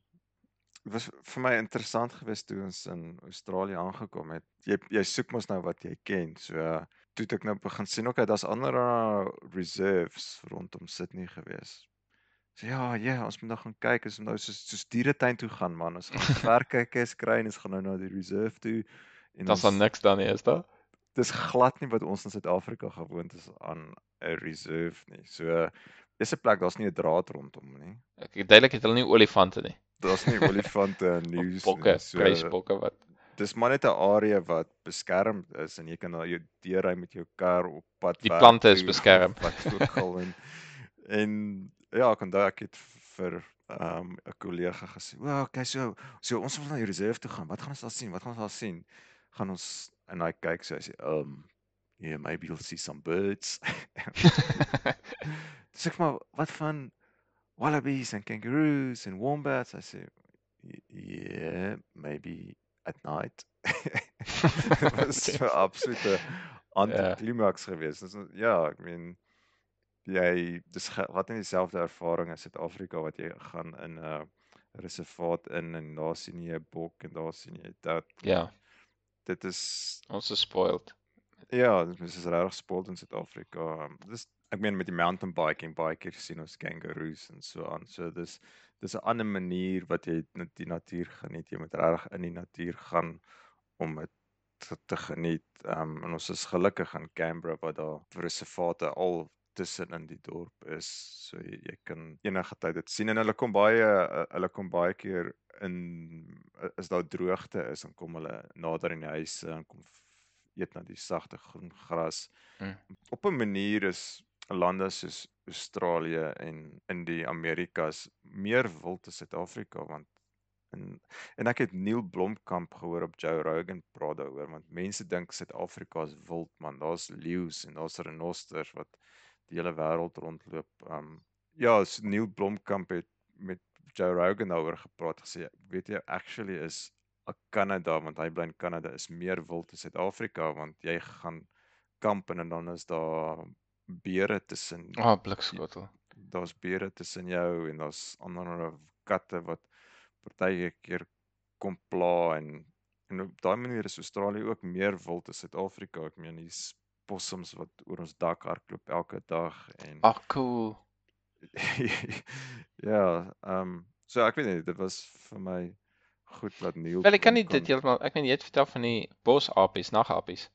dit was vir my interessant geweest toe ons in Australië aangekom het. Jy jy soek mos nou wat jy ken. So uh, toe ek nou begin sien okay, daar's ander uh, reserves rondom Sydney gewees. So ja, ja, ons moet nou gaan kyk, ons moet nou soos soos dieretuin toe gaan man. Ons gaan verkykies kry en ons gaan nou na die reserve toe en Daar's dan ons- niks dan nie, is daar? dis glad nie wat ons in Suid-Afrika gewoond is aan 'n reserve nie. So dis 'n plek, daar's nie 'n draad rondom nie. Ek duidelik het hulle nie olifante nie. Daar's nie olifante en Of nuus bokke, nie. So kruisbokke wat. Dis maar net 'n area wat beskermd is en jy kan na jou deurry met jou kar op pad Die werk plante is beskerm. Wat ook en en ja, ek onthou ek het vir um 'n kollega gesê, "O, okay, so so ons wil na die reserve toe gaan. Wat gaan ons daar sien? Wat gaan ons daar sien?" Gaan ons en hy kyk so hy sê, "Um yeah, maybe you'll see some birds." Dis ek maar wat van wallabies en kangaroos en wombats? I "Y- yeah, maybe at night. Dit was so absolute antiklimaks geweest. Dis ja, ek meen jy dis wat nie dieselfde ervaring as Suid-Afrika wat jy gaan in 'n reservaat in en daar sien jy 'n bok en daar sien jy dat Ja, dit is ons is spoiled. Ja, dis is regtig spoiled in Suid-Afrika. Dis ek meen met die mountain biking baie keer sien ons kangaroos en so aan. So dis dis 'n ander manier wat jy net die natuur geniet. Jy moet regtig in die natuur gaan om dit te, te geniet. Um en ons is gelukkig in Canberra waar daar reservate al tussen in die dorp is. So jy, jy kan enige tyd dit sien en hulle kom baie uh, hulle kom baie keer in as daar droogte is dan kom hulle nader aan die huise en kom eet na die sagte groen gras. Mm. Op 'n manier is lande soos Australië en in die Amerikas meer wild as Suid-Afrika want en en ek het Neil Blomkamp gehoor op Joe Rogan praat daaroor want mense dink Suid-Afrika is wild man. Daar's leeu's en daar's renosters wat die hele wêreld rondloop. Um ja, so Neil Blomkamp het met Joe Rogan daaroor gepraat gesê, weet jy actually is 'n Kanada want hy bly in Kanada is meer wild as Suid-Afrika want jy gaan kamp en dan is daar beere tussen Ah, oh, blikskotel. daar's beere tussen jou en daar's ander katte wat partykeer kom pla en en op daai manier is Australië ook meer wild as Suid-Afrika. Ek meen hier's possums wat oor ons dak hardloop elke dag en Ag, cool. ja, ehm um, so ek weet nie, dit was vir my goed wat Neil Wel, ek kan nie dit heeltemal ek meen jy het vertel van die bosapies, nagapies.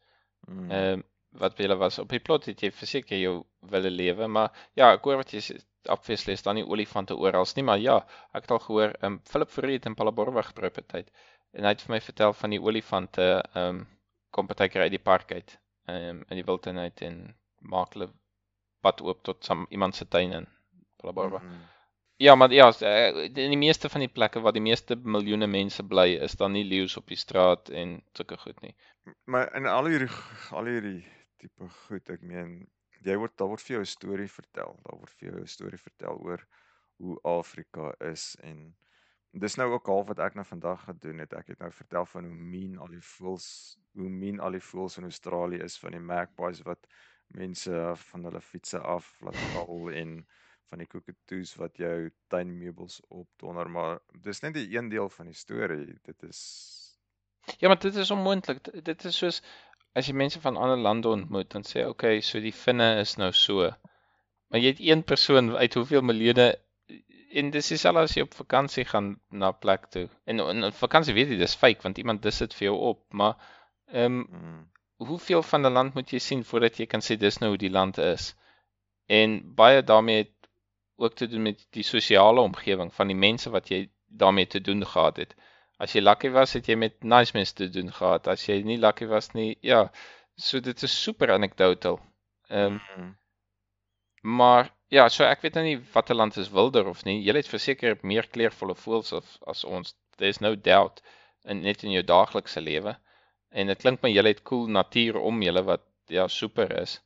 Mm, Ehm wat vir julle was op die plot het jy verseker jou wille lewe, maar ja, ek hoor wat jy sê, obviously is daar nie olifante oral nie, maar ja, ek het al gehoor, ehm Philip Fourie het in Palaborwa op 'n tyd. En hy het vir my vertel van die olifante ehm kom partykeer uit die park uit, ehm in die wildtuin uit en maak hulle pad oop tot some, iemand se tuin in Palaborwa. mhm. Ja, maar ja, eh, in die meeste van die plekke waar die meeste miljoene mense bly, is daar nie leeu's op die straat en sulke goed nie. Maar in al hierdie al hierdie tipe goed, ek meen jy word daar word vir jou 'n storie vertel. Daar word vir jou 'n storie vertel oor hoe Afrika is en dis nou ook half wat ek nou vandag gedoen het. Ek het nou vertel van hoe mean al die voëls, hoe mean al die voëls in Australië is van die magpies wat mense van hulle fietsse af laat val en van die cockatoos wat jou tuinmeubels opdonder, maar dis net die een deel van die storie. Dit is Ja, maar dit is onmoontlik. Dit is soos as jy mense van ander lande ontmoet, dan sê okay, so die vinne is nou so. Maar jy het een persoon uit hoeveel miljoene en dis dieselfde as jy op vakansie gaan na 'n plek toe. En op vakansie weet jy dis fake want iemand dis dit vir jou op, maar ehm um, mm, hoeveel van 'n land moet jy sien voordat jy kan sê dis nou hoe die land is? En baie daarmee het ook te doen met die sosiale omgewing van die mense wat jy daarmee te doen gehad het. As jy lucky was, het jy met nice mense te doen gehad. As jy nie lucky was nie, ja. So dit is super anekdotal. Ehm um, mm. maar ja, so ek weet nou nie watter land is wilder of nie. Julle het verseker meer kleurvolle voëls as as ons. There's no doubt in net in jou daaglikse lewe. En dit klink my julle het cool natuur om julle wat ja, super is.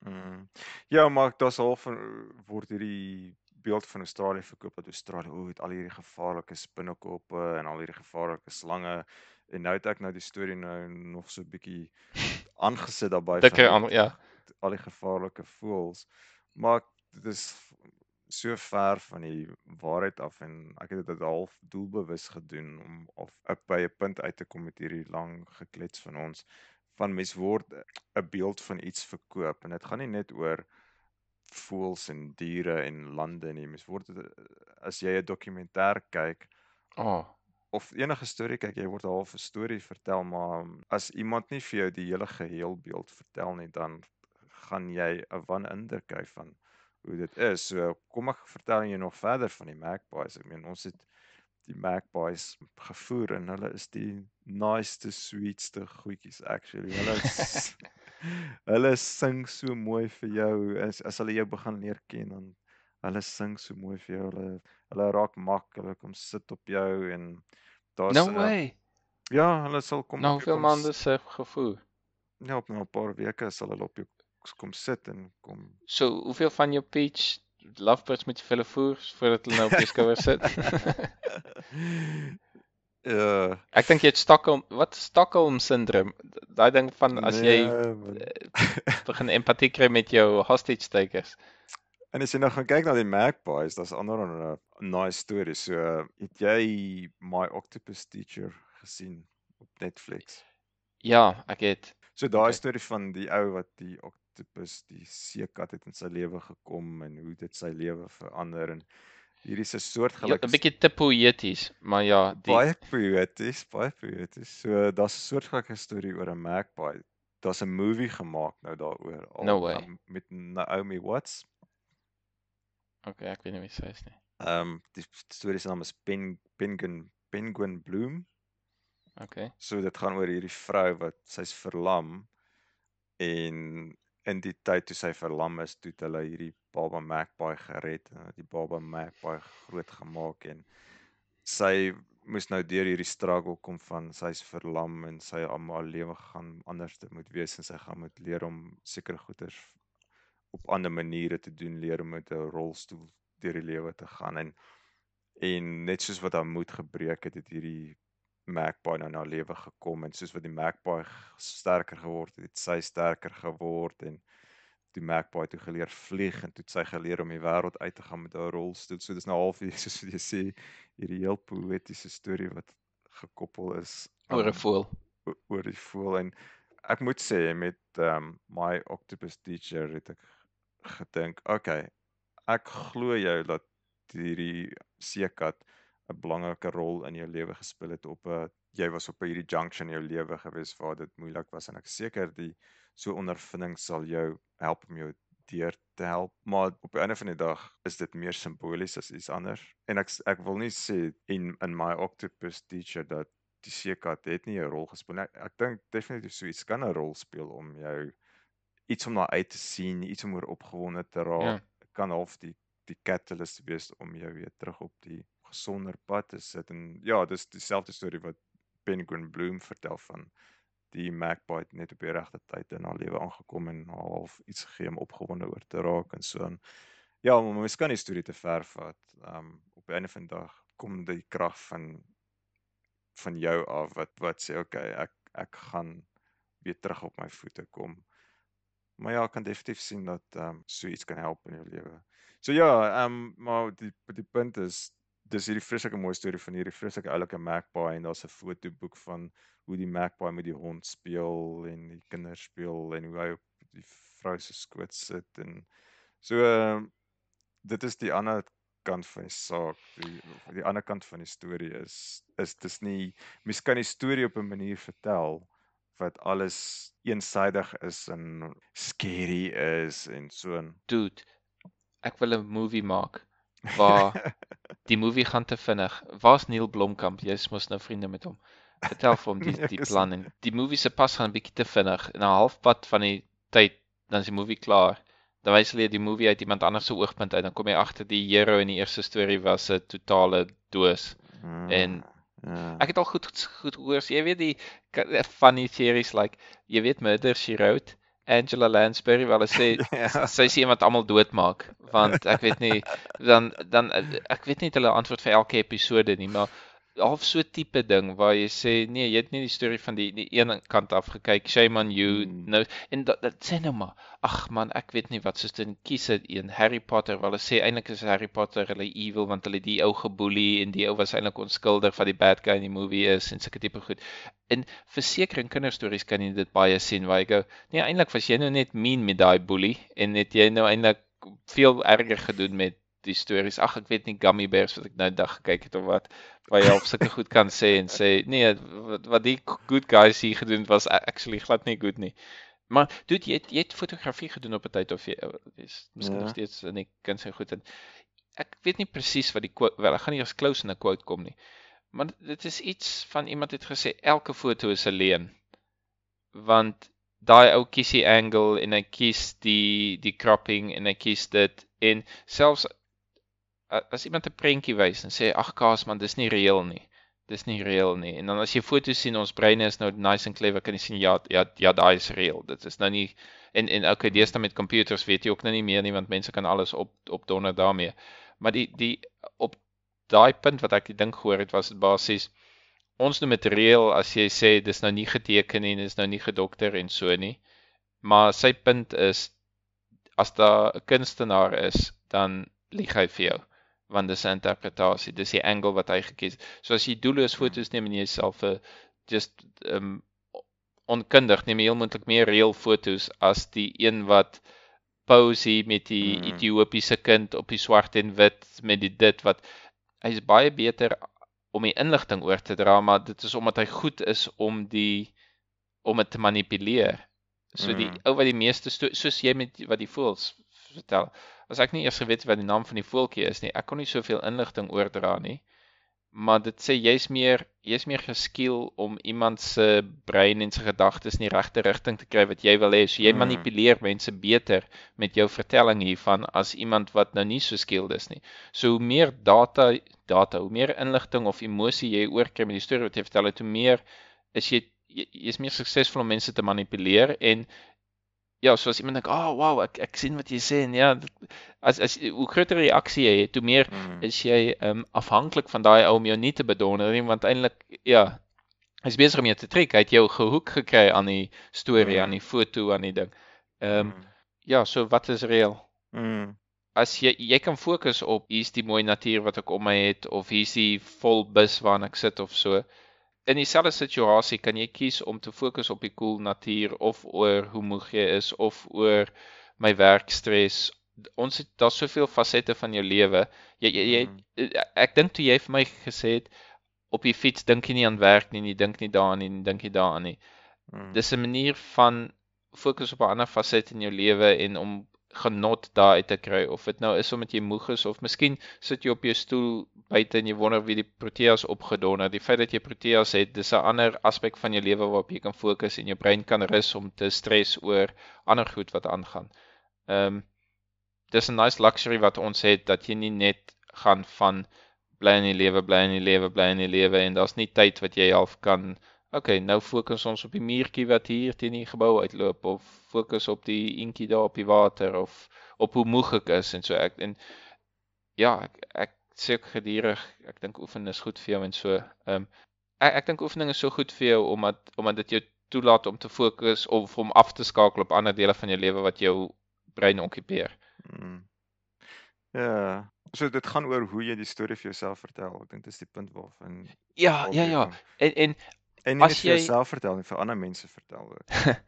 Mm. Ja, maar daar's half van word hierdie beeld van Australië verkoop dat Australië o, het al hierdie gevaarlike spinnekoppe en al hierdie gevaarlike slange en nou het ek nou die storie nou nog so bietjie aangesit daarbey Dikker aan ja. al die gevaarlike voëls. Maar dit is so ver van die waarheid af en ek het dit half doelbewus gedoen om of op by 'n punt uit te kom met hierdie lang geklets van ons van mens word 'n beeld van iets verkoop en dit gaan nie net oor voëls en diere en lande nie. Mens word as jy 'n dokumentêr kyk Oh, of enige storie kyk, jy word half 'n storie vertel, maar as iemand nie vir jou die hele geheel beeld vertel nie, dan gaan jy 'n wanindruk kry van hoe dit is. So kom ek vertel jou nog verder van die magpies. Ek meen ons het die magpies gevoer en hulle is die niceste, sweetste goedjies actually. Hulle is, hulle sing so mooi vir jou as as hulle jou begin leer ken dan hulle sing so mooi vir jou. Hulle hulle raak mak, hulle kom sit op jou en daar's no uh, way. ja, hulle sal kom Nou hoeveel maande se gevoel? Ja, op 'n paar weke sal hulle op jou kom sit en kom So, hoeveel van jou peach lovebirds moet jy vir hulle voer voordat hulle nou op jou skouer sit? uh Ek dink jy het Stockholm, wat Stockholm syndroom? Daai ding van as jy nee, man. begin empatie kry met jou hostage takers. En as jy nou gaan kyk na die magpies, daar's ander 'n nice storie. So, het jy My Octopus Teacher gesien op Netflix? Ja, ek het. So daai Okay. storie van die ou wat die octopus, die seekat het in sy lewe gekom en hoe dit sy lewe verander en hierdie is 'n Ja, soortgelyke 'n bietjie te poëties, maar ja, die baie poëties, baie poëties. So daar's 'n soortgelyke storie oor 'n magpie. Daar's 'n movie gemaak nou daaroor al No way. um, met Naomi Watts. Okay, ek weet nie wie sy is nie. Ehm um, die storie se naam is Pen Penguin Penguin Bloom. Okay. So dit gaan oor hierdie vrou wat sy's verlam en in die tyd toe sy verlam is, toe het hulle hierdie baba magpie gered en die baba magpie groot gemaak en sy moes nou deur hierdie struggle kom van sy's verlam en sy almal lewe gaan anders te moet wees en sy gaan moet leer om sekere goeders op ander maniere te doen, leer om met 'n rolstoel deur die lewe te gaan en en net soos wat haar moed gebreek het, het hierdie magpie nou na lewe gekom en soos wat die magpie sterker geword het, het sy sterker geword en die magpie toe geleer vlieg en toe het sy geleer om die wêreld uit te gaan met haar rolstoel. So dis nou half hier soos wat jy sê hierdie heel poëtiese storie wat gekoppel is Oor 'n aan- voël. oor die voel en ek moet sê met um, my octopus teacher het ek gedink, okay, ek glo jou dat hierdie seekat 'n belangrike rol in jou lewe gespeel het op 'n jy was op hierdie junction in jou lewe gewees waar dit moeilik was en ek seker die so ondervinding sal jou help om jou deur te help maar op die einde van die dag is dit meer simbolies as iets anders en ek ek wil nie sê in in my octopus teacher dat die seekat het nie 'n rol gespeel nie. Ek, ek dink definitief so iets kan 'n rol speel om jou iets om na uit te sien, iets om oor opgewonde te raak. Ja. Ja. Kan half die die catalyst wees om jou weer terug op die gesonder pad te sit en ja, dis dieselfde storie wat Penguin Bloom vertel van die magpie het net op die regte tyd in haar lewe aangekom en half iets gegee om opgewonde oor te raak en so aan. Ja, maar mens kan die storie te ver vat. Um op die einde van die dag kom die krag van van jou af wat wat sê okay, ek ek gaan weer terug op my voete kom. Maar ja, ek kan definitief sien dat ehm um, so iets kan help in jou lewe. So ja, ehm um, maar die die punt is dis hierdie vreeslike mooi storie van hierdie vreeslike oulike magpie en daar's 'n fotoboek van hoe die magpie met die hond speel en die kinders speel en hoe hy op die vrou se skoot sit en so ehm dit is die ander kant van die saak. Die die ander kant van die storie is is dis nie mens kan die storie op 'n manier vertel wat alles eensydig is en scary is en so en Dude, ek wil 'n movie maak waar die movie gaan te vinnig. Waar's Neil Blomkamp? Jy's mos nou vriende met hom. Vertel vir hom die ek die plan en die movie se pas gaan 'n bietjie te vinnig. Na halfpad van die tyd dan is die movie klaar. Dan wys hulle die movie uit iemand anders se oogpunt uit. Dan kom jy agter die hero in die eerste storie was 'n totale doos. En ja. Ek het al goed goed gehoor. so Jy weet die funny theories like jy weet Murder She Wrote, Angela Lansbury wel sê Ja. sy sê iemand almal doodmaak want ek weet nie dan dan ek weet nie hulle antwoord vir elke episode nie maar half so tipe ding waar jy sê nee, jy het nie die storie van die die een kant af gekyk. Shame on you. Mm. Nou en dat, dat sê nou maar. Ag man, ek weet nie wat soos dit kies het een Harry Potter. Wel hulle sê eintlik is Harry Potter hulle evil want hulle die ou geboelie en die ou was eintlik onskuldig wat die bad guy in die movie is en sulke tipe goed. In kinderstories kan jy dit baie sien waar jy go, nee, eintlik was jy nou net mean met daai boelie en het jy nou eintlik veel erger gedoen met die stories. Ag, ek weet nie Gummy Bears wat ek nou dag gekyk het of wat waar jy op sulke goed kan sê en sê nee, wat wat die good guys hier gedoen het was actually glad nie goed nie. Maar dude, jy het, jy het fotografie gedoen op 'n tyd of jy is miskien Ja. nog steeds in die kind se goed en ek weet nie presies wat die quote wel, ek gaan nie as close in 'n quote kom nie. Maar dit is iets van iemand het gesê elke foto is 'n leuen. Want daai ou kies die angle en hy kies die die cropping en hy kies dit en selfs as iemand 'n prentjie wys en sê ag kaas man dis nie reëel nie. Dis nie reëel nie. En dan as jy foto's sien ons breine is nou nice en clever kan jy sien ja ja ja daai is reëel. Dit is nou nie en en okay deesdae met computers weet jy ook nou nie meer nie want mense kan alles op opdonder daarmee. Maar die die op daai punt wat ek ding gehoor het was dit basies ons noem dit reël as jy sê dis nou nie geteken nie, dis nou nie gedokter en so nie. Maar sy punt is as daar 'n kunstenaar is, dan lieg hy vir jou want dis 'n interpretasie, dis die angle wat hy gekies. So as jy doelloos foto's neem en jy self 'n just um onkundig neem jy heel moontlik meer reël foto's as die een wat pose hier met die Mm. Ethiopiese kind op die swart en wit met die dit wat hy's baie beter om die inligting oor te dra, maar dit is omdat hy goed is om die om dit te manipuleer. So die Mm. ou wat die meeste soos jy met wat die voels vertel. As ek nie eers geweet het wat die naam van die voeltjie is nie, ek kon nie soveel inligting oordra nie. Maar dit sê jy's meer jy's meer geskiel om iemand se brein en sy gedagtes in die regte rigting te kry wat jy wil hê. So jy Mm. manipuleer mense beter met jou vertelling hiervan as iemand wat nou nie so skilled is nie. So hoe meer data data, hoe meer inligting of emosie jy oorkry met die storie wat jy vertel het, hoe meer is jy jy- jy's meer suksesvol om mense te manipuleer en ja, soos iemand dink, "Ag, oh, wow, ek ek sien wat jy sê." En ja, as as hoe groter reaksie jy het, hoe meer Mm. is jy um afhanklik van daai ou om jou nie te bedonder nie, want eintlik ja, hy's besig om jou te trek. Hy het jou gehoek gekry aan die storie, Mm. aan die foto, aan die ding. Ehm Mm. ja, so wat is reël? Mm. as jy jy kan fokus op hier's die mooi natuur wat ek om my het of hier's die vol bus waarin ek sit of so. In dieselfde situasie kan jy kies om te fokus op die cool natuur of oor hoe moeg jy is of oor my werkstres. Ons het daar's soveel fasette van jou lewe. Jy jy, jy Mm. ek dink toe jy vir my gesê het op die fiets dink jy nie aan werk nie, jy dink nie daaraan nie, jy dink nie daaraan nie. Mm. Dis 'n manier van fokus op 'n ander faset in jou lewe en om genot daar uit te kry of dit nou is omdat jy moeg is of miskien sit jy op jou stoel buite en jy wonder wie die proteas opgedonder. Die feit dat jy proteas het, dis 'n ander aspek van jou lewe waarop jy kan fokus en jou brein kan rus om te stres oor ander goed wat aangaan. Ehm um, dis 'n nice luxury wat ons het dat jy nie net gaan van bly in die lewe, bly in die lewe, bly in die lewe en daar's nie tyd wat jy half kan Okay, nou fokus ons op die muurtjie wat hier teen die gebou uitloop of fokus op die eentjie daar op die water of op hoe moeg ek is en so ek en ja, ek ek sê ook gedurig, ek dink oefen is goed vir jou en so. Ehm um, ek, ek dink oefening is so goed vir jou omdat omdat dit jou toelaat om te fokus of om af te skakel op ander dele van jou lewe wat jou brein okkupeer. Mm. Ja, so dit gaan oor hoe jy die storie vir jouself vertel. Ek dink dis die punt waarvan Ja, ja, ja. En en En nie As net vir jy- jouself vertel nie, vir ander mense vertel ook.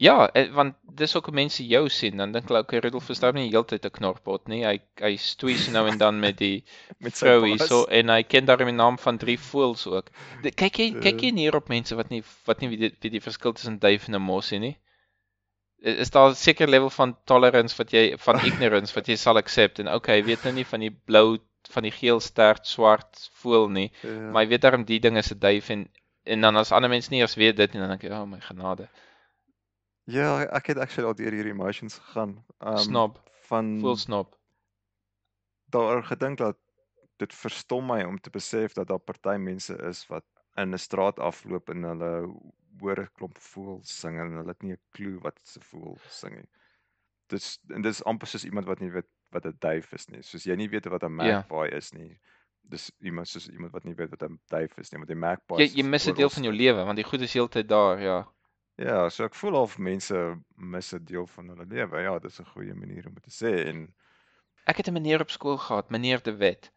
Ja, en- want dis ook hoe mense jou sien, dan dink hulle okay, Rudolf is daar nie heeltyd 'n knorpot nie. Hy hy so nou en dan met die Met vrou baas. hierso en hy ken daarmee die naam van drie voëls ook. De, kyk jy kyk Ja. jy neer op mense wat nie wat nie weet die, weet die verskil tussen duif en 'n mos nie. Is daar 'n seker level van tolerance wat jy van ignorance wat jy sal accept en okay, weet nou nie van die blou van die geel stert swart voël nie, Ja. maar hy weet daarom die ding is 'n duif en en dan as ander mense nie eers weet dit nie dan dink ek, "Oh my genade." Ja, ek het actually al deur hierdie emotions gegaan. Um Snob, van voelsnop. daar gedink dat dit verstom my om te besef dat daar party mense is wat in 'n straat afloop en hulle hoor 'n klomp voëls sing en hulle het nie 'n klou wat se voël sing nie. Dis en dis amper soos iemand wat nie weet wat 'n duif is nie. Soos jy nie weet wat 'n Ja. magpie is nie. Dis iemand soos iemand wat nie weet wat 'n duif is nie, maar die magpie Jy jy mis 'n deel van jou lewe want die goed is heeltyd daar, ja. Ja, so ek voel of mense mis 'n deel van hulle lewe. Ja, dis 'n goeie manier om dit te sê en Ek het 'n meneer op skool gehad, meneer De Wet.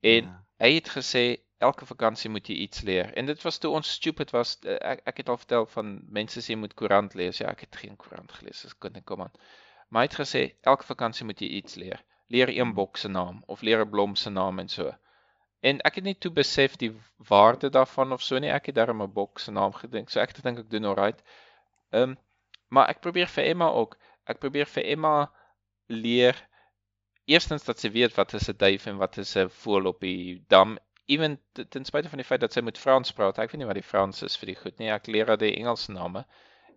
En Ja. hy het gesê elke vakansie moet jy iets leer. En dit was toe ons stupid was. eh, Ek ek het al vertel van mense sê jy moet koerant lees. Ja, ek het geen koerant gelees as kind, kom aan. Maar hy het gesê elke vakansie moet jy iets leer. Leer een Hmm. bok se naam of leer 'n blom se naam en so. En ek het nie toe besef die waarde daarvan of so nie. Ek het darem 'n bok se naam gedink. So ek gedink ek doen alright. Ehm um, maar ek probeer vir Emma ook. Ek probeer vir Emma leer eerstens dat sy weet wat is 'n duif en wat is 'n voël op die dam. Ewen ten spyte van die feit dat sy moet Frans praat. Ek weet nie wat die Frans is vir die goed nie. Ek leer haar die Engelse name.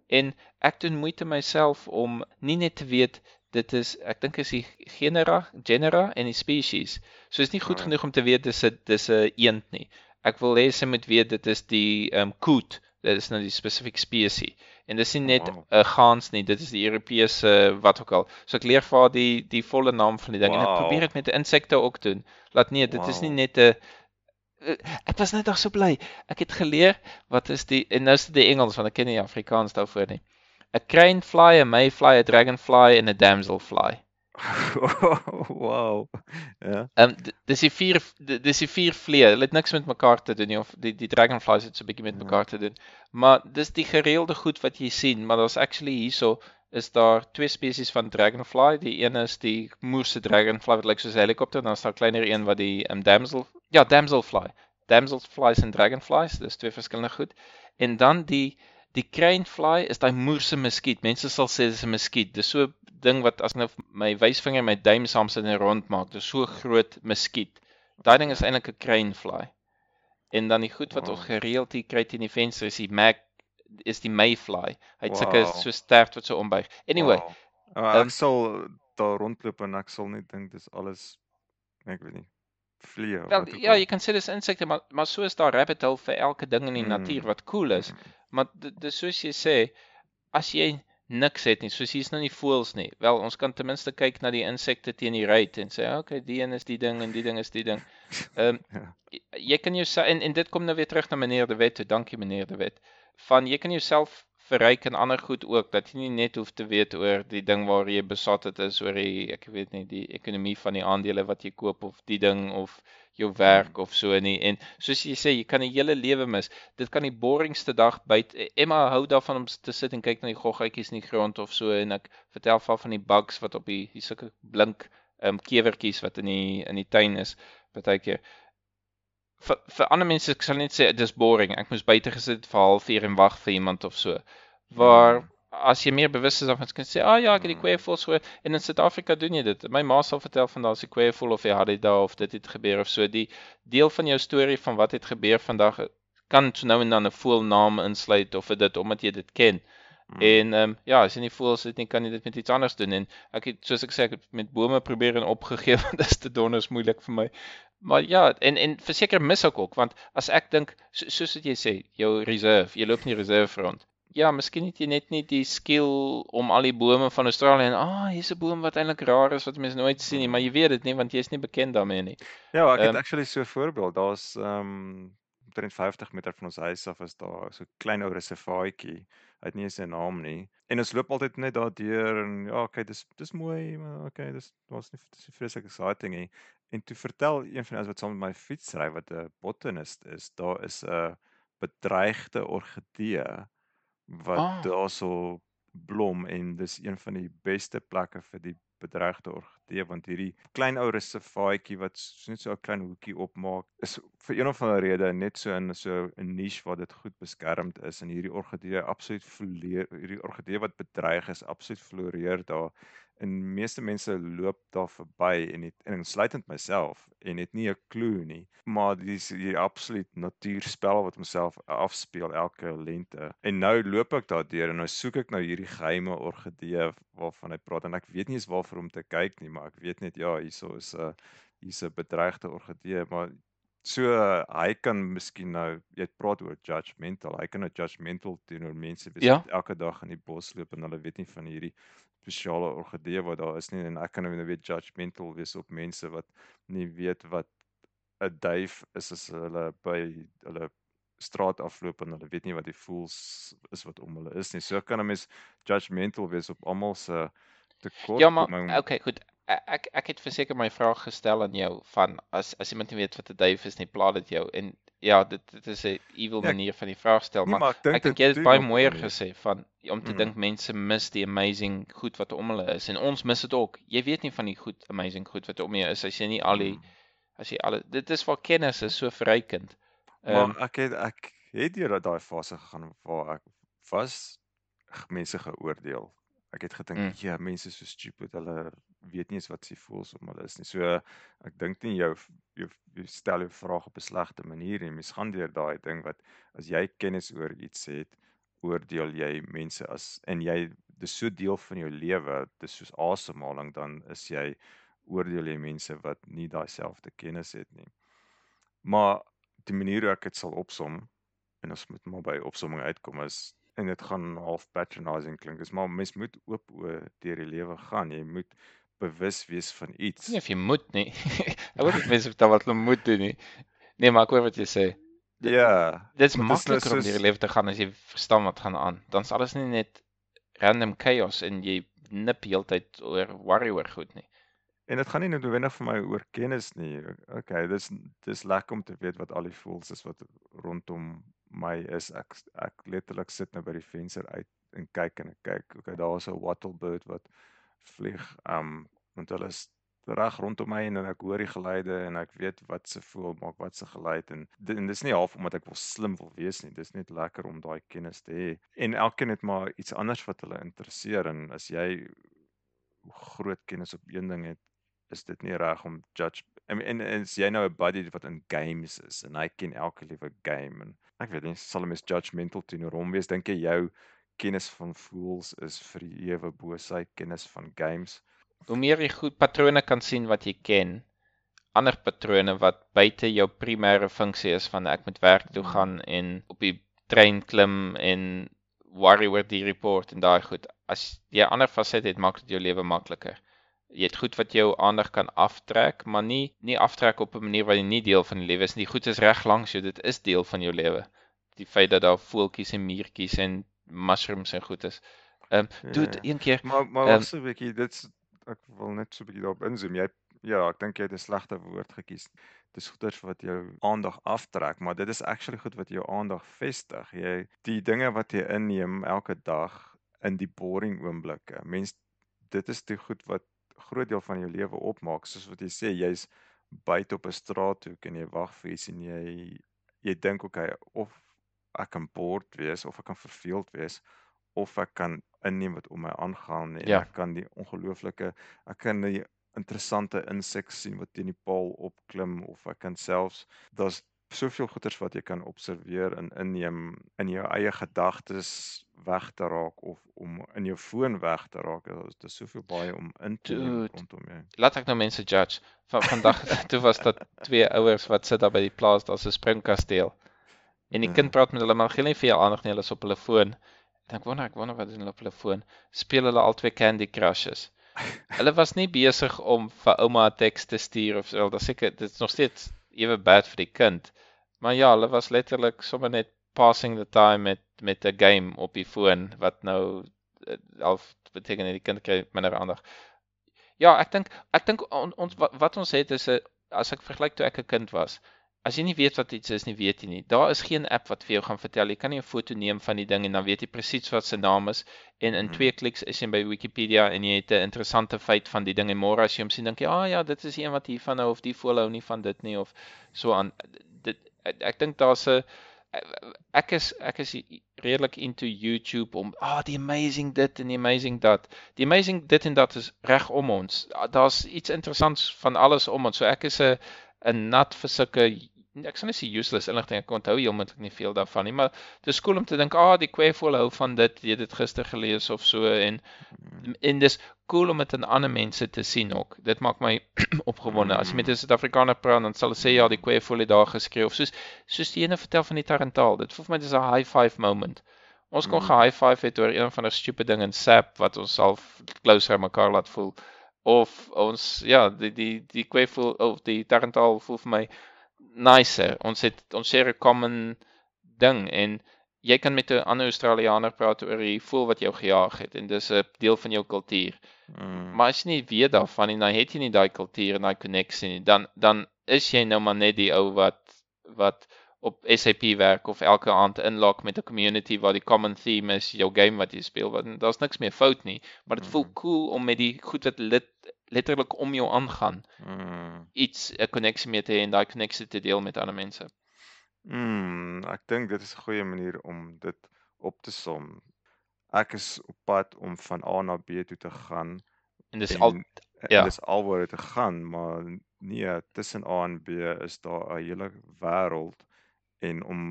En ek doen moeite myself om nie net te weet dit is ek dink is die genera, genera en die species. So is nie goed Ja. genoeg om te weet dis 'n dis 'n eend nie. Ek wil hê sy moet weet dit is die ehm um, koet. Dit is nou die spesifiek spesies. En dis nie net 'n Wow. gans nie, dit is die Europese wat ook al. So ek leer vir haar die die volle naam van die ding en ek Wow. probeer dit met insekte ook doen. Laat nee, dit is nie Wow. net 'n Eh, ek was net nog so bly. Ek het geleer wat is die en nou is dit die Engels want ek ken nie Afrikaans daarvoor nie. 'n Crane fly, 'n mayfly, 'n dragonfly en 'n damselfly. wow. Ja. Ehm um, dis die vier dis die vier vliee. Hulle het niks met mekaar te doen nie of die die dragonflies het so 'n bietjie met Ja. mekaar te doen. Maar dis die gereelde goed wat jy sien, maar daar's actually hierso is daar twee spesies van dragonfly. Die een is die moerse dragonfly wat lyk soos 'n helikopter en dan is daar 'n kleiner een wat die um, damsel ja, damselfly. Damselflies en dragonflies, dis twee verskillende goed. En dan die die cranefly is daai moerse muskiet. Mense sal sê dis 'n muskiet. Dis so 'n ding wat as nou my wysvinger en my duim saam sit en rond maak, dis so groot muskiet. Daai ding is eintlik 'n cranefly. En dan die goed wat ons Wow. gereeld hier kry teen die venster is die mag is die mayfly. Hy het sulke Wow. so stert wat so ombuig. Anyway, Wow. Uh, ek sal daar rondloop en ek sal net dink dis alles ek weet nie vliee wel ja, jy kan sê dis insekte, maar maar so is daar rabbit hole vir elke ding in die Mm. natuur wat cool is. Mm. Maar dis soos jy sê, as jy niks het nie, soos hier's nou nie voëls nie. Wel, ons kan ten minste kyk na die insekte teen die ruit en sê, okay, die een is die ding en die ding is die ding. Ehm um, Ja. jy, jy kan jou en en dit kom nou weer terug na meneer De Wet. toe. Dankie meneer De Wet. Van jy kan jouself verryk in ander goed ook dat jy nie net hoef te weet oor die ding waar jy besat het is oor die ek weet nie die ekonomie van die aandele wat jy koop of die ding of jou werk of so nie. En soos jy sê jy kan 'n hele lewe mis. Dit kan die boringste dag byt Emma hou daarvan om te sit en kyk na die goggetjies in die grond of so en ek vertel vir haar van die bugs wat op die die sulke blink ehm um, kewertjies wat in die in die tuin is partykeer vir vir ander mense ek sal net sê dis boring ek moes buite gesit vir 'n halfuur en wag vir iemand of so waar Mm. as jy meer bewus is daarvan kan jy sê ah ja ek het die Mm. kweevoëls so en in Suid-Afrika doen jy dit my ma sal vertel van daar's 'n kweevoël of jy het dit daar of dit het gebeur of so die deel van jou storie van wat het gebeur vandag kan so nou en dan 'n voëlnaam insluit of dit omdat jy dit ken Mm. En ehm um, ja, as jy nie voels dit nie, kan jy dit met iets anders doen en ek het soos ek sê ek het met bome probeer en opgegee want dit is te donders moeilik vir my. Maar ja, en en verseker mis ek ook want as ek dink so, soos wat jy sê, jou reserve, jy loop nie reserve rond. Ja, miskien het jy net nie die skill om al die bome van Australië en ah, hier's 'n boom wat eintlik rar is wat mense nooit sien nie, maar jy weet dit nie want jy's nie bekend daarmee nie. Ja, ek het Ehm, actually so 'n voorbeeld. Daar's ehm um, omtrent 50 meter van ons huis af is daar so 'n klein ou reservaatjie. Hy het nie eens 'n naam nie. En ons loop altyd net daardeur en ja, okay, dis dis mooi, maar okay, dis daar's nie dis vreeslik exciting nie. En toe vertel een van die ouens wat saam met my fiets ry wat 'n botanist is, daar is 'n bedreigde orgidee wat Ah. daarso blom en dis een van die beste plekke vir die bedreigde orgidee want hierdie klein ou reservaatjie wat net so 'n klein hoekie opmaak is vir een of ander rede net so in so 'n niche waar dit goed beskermd is en hierdie orgidee absoluut hierdie orgidee wat bedreig is absoluut floreer daar. En meeste mense loop daar verby en het, en insluitend myself en het nie 'n klou nie. Maar dis hier absoluut natuurspel wat homself afspeel elke lente. En nou loop ek daardeur en nou soek ek nou hierdie geheime orgidee waarvan hy praat en ek weet nie eens waarvoor om te kyk nie maar ek weet net ja hierso is 'n hier's 'n bedreigde orgidee maar so hy kan miskien nou jy praat oor judgmental hy kan nou judgmental teenoor mense wees Ja. wat elke dag in die bos loop en hulle weet nie van hierdie spesiale orgidee wat daar is nie en ek kan nou weer judgmental wees op mense wat nie weet wat 'n duif is as hulle by hulle straat afloop en hulle weet nie wat die fools is wat om hulle is nie. So kan 'n mens judgmental wees op almal se tekort. Ja, maar okay, goed. Ek ek het verseker my vraag gestel aan jou van as as iemand nie weet wat 'n duif is nie, pla dit jou en ja, dit dit is 'n evil Ja, manier van die vraag stel, Nee, maar maar ek dink ek dink dit jy het doen baie mooier gesê van om te Mhm. dink mense mis die amazing goed wat om hulle is en ons mis dit ook. Jy weet nie van die goed amazing goed wat om jou is as jy nie al die Mm. as jy al dit is waar kennis is so verrykend. Ehm Maar ek het ek het deur daai fase gegaan waar ek was mense geoordeel. Ek het gedink, Mm. ja, mense is so stupid, hulle weet nie eens wat se voels om hulle is nie. So ek dink nie jou jou jy stel jou vraag op 'n slegte manier nie. Mens gaan deur daai ding wat as jy kennis oor iets het, oordeel jy mense as en jy dis so deel van jou lewe, dis soos asemhaling, dan is jy oordeel jy mense wat nie daai selfde kennis het nie. Maar die manier hoe ek dit sal opsom en ons moet maar by opsomming uitkom is en dit gaan half patronizing klink is maar mens moet oop oë deur die lewe gaan jy moet bewus wees van iets nie of jy moet nie. ek wil nie mense vertel wat hulle moet doen nie. Nee, maar ek hoor wat jy sê. Dit- ja Dit is dis nou makliker om deur die lewe te gaan as jy verstaan wat gaan aan. Dan's alles nie net random chaos en jy nip heeltyd oor worry oor goed nie. en dit gaan nie noodwendig vir my oor kennis nie okay dis dis lekker om te weet wat al die voels is wat rondom my is ek ek letterlik sit nou by die venster uit en kyk en ek kyk okay daar's 'n wattlebird wat vlieg um want hulle is reg rondom my en ek hoor die geluide en ek weet wat se voel maak wat se geluid en en dis nie half omdat ek wil slim wil wees nie dis net lekker om daai kennis te hê. En elkeen het maar iets anders wat hulle interesseer en as jy groot kennis op een ding het is dit nie reg om judge en en en as jy nou 'n buddy wat in games is en hy ken elke liewe game en ek weet nie sal 'n mens judgmental teenoor hom wees dink jy jou kennis van fools is verhewe bo sy kennis van games Hoe meer jy goed patrone kan sien wat jy ken, ander patrone wat buite jou primêre funksie is van ek moet werk toe Mm. gaan en op die trein klim en worry oor die report en daai goed. As jy ander fasette het, maak dit jou lewe makliker. Jy het goed wat jou aandag kan aftrek, maar nie nie aftrek op 'n manier wat jy nie deel van die lewe is nie. Die goed is reg langs jou, dit is deel van jou lewe. Die feit dat daar voeltjies en muurtjies en mushrooms en goed is. Ehm um, doen Ja. een keer. Maar maar wag so 'n bietjie dit's ek wil net so 'n bietjie daarop inzoom. Jy ja ek dink jy het 'n slegte woord gekies. Dis goeders wat jou aandag aftrek maar dit is actually goed wat jou aandag vestig. Jy die dinge wat jy inneem elke dag in die boring oomblikke mens dit is die goed wat groot deel van jou lewe opmaak. Soos wat jy sê jy's buite op 'n straathoek en jy wag vir iets en jy jy dink okay of ek kan bored wees of ek kan verveeld wees of ek kan inneem wat om my aangaan en Ja. ek kan die ongelooflike ek kan die interessante insek sien wat teen die paal opklim of ek kan selfs daar's soveel goeters wat jy kan observeer en inneem in jou eie gedagtes weg te raak of om in jou foon weg te raak daar's daar's soveel baie om in te neem rondom jou laat ek nou mense judge. Van vandag toe was dat twee ouers wat sit daar by die plaas, daar's 'n springkasteel. En die Ja. kind praat met hulle maar gee nie vir jou aandag nie, hulle is op hulle foon. En ek wonder, ek wonder wat doen hulle op hulle foon. Speel hulle albei Candy Crushes. Hulle was nie besig om vir ouma 'n teks te stuur of so, dan seker dit is nog steeds ewe bad vir die kind. Maar ja, hulle was letterlik sommer net passing the time met met 'n game op die foon wat nou eh, half beteken dat die kind kry minder aandag. Ja, ek dink ek dink on, ons wat, wat ons het is 'n as ek vergelyk toe ek 'n kind was. As jy nie weet wat iets is nie, weet jy nie. Daar is geen app wat vir jou gaan vertel. Jy kan nie 'n foto neem van die ding en dan weet jy presies wat sy naam is en in Mhm. twee kliks is jy by Wikipedia en jy het 'n interessante feit van die ding en môre as jy hom sien dink jy, "Ag ah, ja, dit is een wat hiervan hou of die voel hou nie van dit nie of so aan." Dit ek, ek dink daar's 'n ek is ek is redelik into YouTube om ah die amazing dit en die amazing dat. Die amazing dit en dat is reg om ons. Daar's iets interessants van alles om ons. So ek is 'n 'n nat vir sulke ek sal nie sê useless inligting. Ek onthou heeltemal nie veel daarvan nie, maar dit is cool om te dink, ah die kweefvoel hou van dit. Jy het dit gister gelees of so en en dis cool om dit in ander mense te sien ook. Dit maak my opgewonde. As jy met 'n Suid-Afrikaner praat, dan sal hulle sê ja, die kweefvoel het daar geskree of soos soos die ene vertel van die Tarantaal. Dit voel vir my dis 'n high five moment. Ons kon Mm. ge-high five het oor een van die stupid ding in SAP wat ons half closer aan mekaar laat voel of ons ja, die die die kweefvoel of die Tarantaal voel vir my nicer. Ons het ons share 'n common ding en jy kan met 'n ander Australianer praat oor die voel wat jou gejaag het en dis 'n deel van jou kultuur. Mm. Maar as jy nie weet daarvan nie, dan het jy nie daai kultuur en daai koneksie nie. Dan dan is jy nou maar net die ou wat wat op SAP werk of elke aand inlog met 'n community waar die common theme is jou game wat jy speel. Want daar's niks meer fout nie, maar dit voel Mhm. cool om met die goed wat lit, letterlik om jou aangaan Mm. iets 'n koneksie mee te hê en daai koneksie te deel met ander mense. Mm, ek dink dit is 'n goeie manier om dit op te som. Ek is op pad om van A na B toe te gaan En dis en, al en ja. dis alwaar dit te gaan, maar nee, tussen A en B is daar 'n hele wêreld en om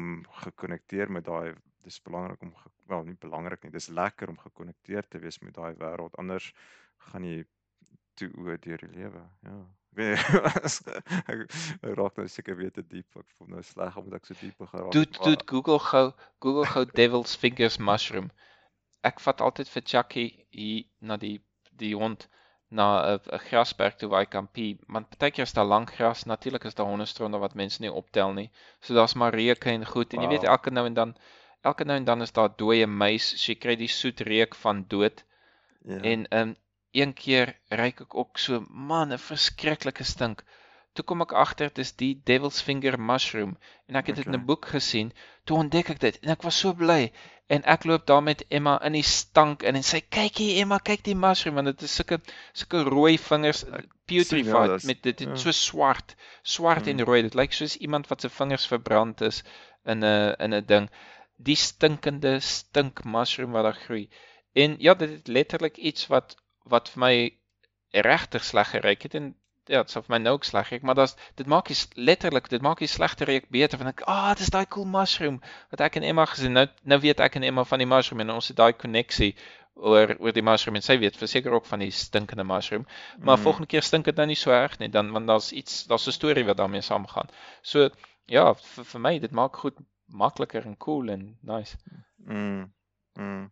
gekonnekteer met daai dis belangrik om wel nie belangrik nie, dis lekker om gekonnekteer te wees met daai wêreld. Anders gaan jy toe oor deur die lewe. Ja. Ek raak nou seker weer te diep. Ek voel nou sleg omdat ek so diep geraak Doet het, maar- doet Google gou Google gou Devil's Fingers mushroom. Ek vat altyd vir Chucky hier na die die hond na 'n 'n grasberg toe waar hy kan pee, want partykeer is daar lank gras, natuurlik is daar hondestronde wat mense nie optel nie. So daar's maar reuke en goed en jy weet Wow. elke nou en dan elke nou en dan is daar dooie muis, so jy kry die soet reuk van dood. Ja. En ehm een keer ryk ek ook so man 'n verskriklike stink. Toe kom ek agter dis die Devil's Finger mushroom en ek het dit in Okay. 'n boek gesien. Toe ontdek ek dit en ek was so bly en ek loop daar met Emma in die stank in en sy kyk hier Emma kyk die mushroom want dit is sulke sulke rooi vingers sien, ja, putrefied dis- met dit, dit ja. so swart swart en Mm. rooi dit lyk soos iemand wat se vingers verbrand is in 'n in 'n ding die stinkende stink mushroom wat daar groei en ja dit het letterlik iets wat wat vir my regtig sleg geruik het en ja, dit sou vir my nou ook sleg reuk, maar daar's dit maak die s- letterlik, dit maak die slegte reuk beter want ek ah, dis daai cool mushroom wat ek en Emma gesien. Nou nou weet ek en Emma van die mushroom en ons het daai koneksie oor oor die mushroom en sy weet verseker ook van die stinkende mushroom. Maar Mm. volgende keer stink dit nou nie so erg nie, dan want daar's iets, daar's 'n storie wat daarmee saamgaan. So ja, vir, vir my dit maak goed makliker en cool en nice. Mm. Mm.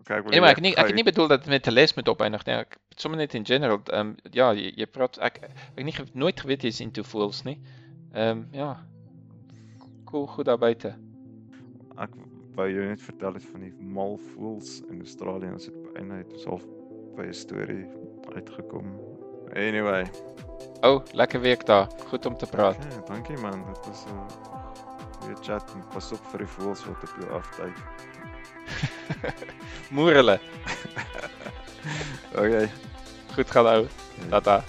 Ek Nee, maar weer ek nie ek het nie bedoel dat dit met 'n les moet opeindig nie. Ek sommer net in general, ehm um, ja, jy, jy praat ek ek het nie nooit geweet jy's into fools nie. Ehm um, ja. Cool goed daar buite. ek wou jou net vertel het van die mal voels in Australië. Ons het einde het ons half by 'n storie uitgekom. Anyway, O, oh, lekker week daar. Goed om te praat. okay, dankie man. Dit was 'n goeie chat. en Pas op vir die voels wat op jou afduik. Moer hulle. Okay. Goed gaan ou. Tata.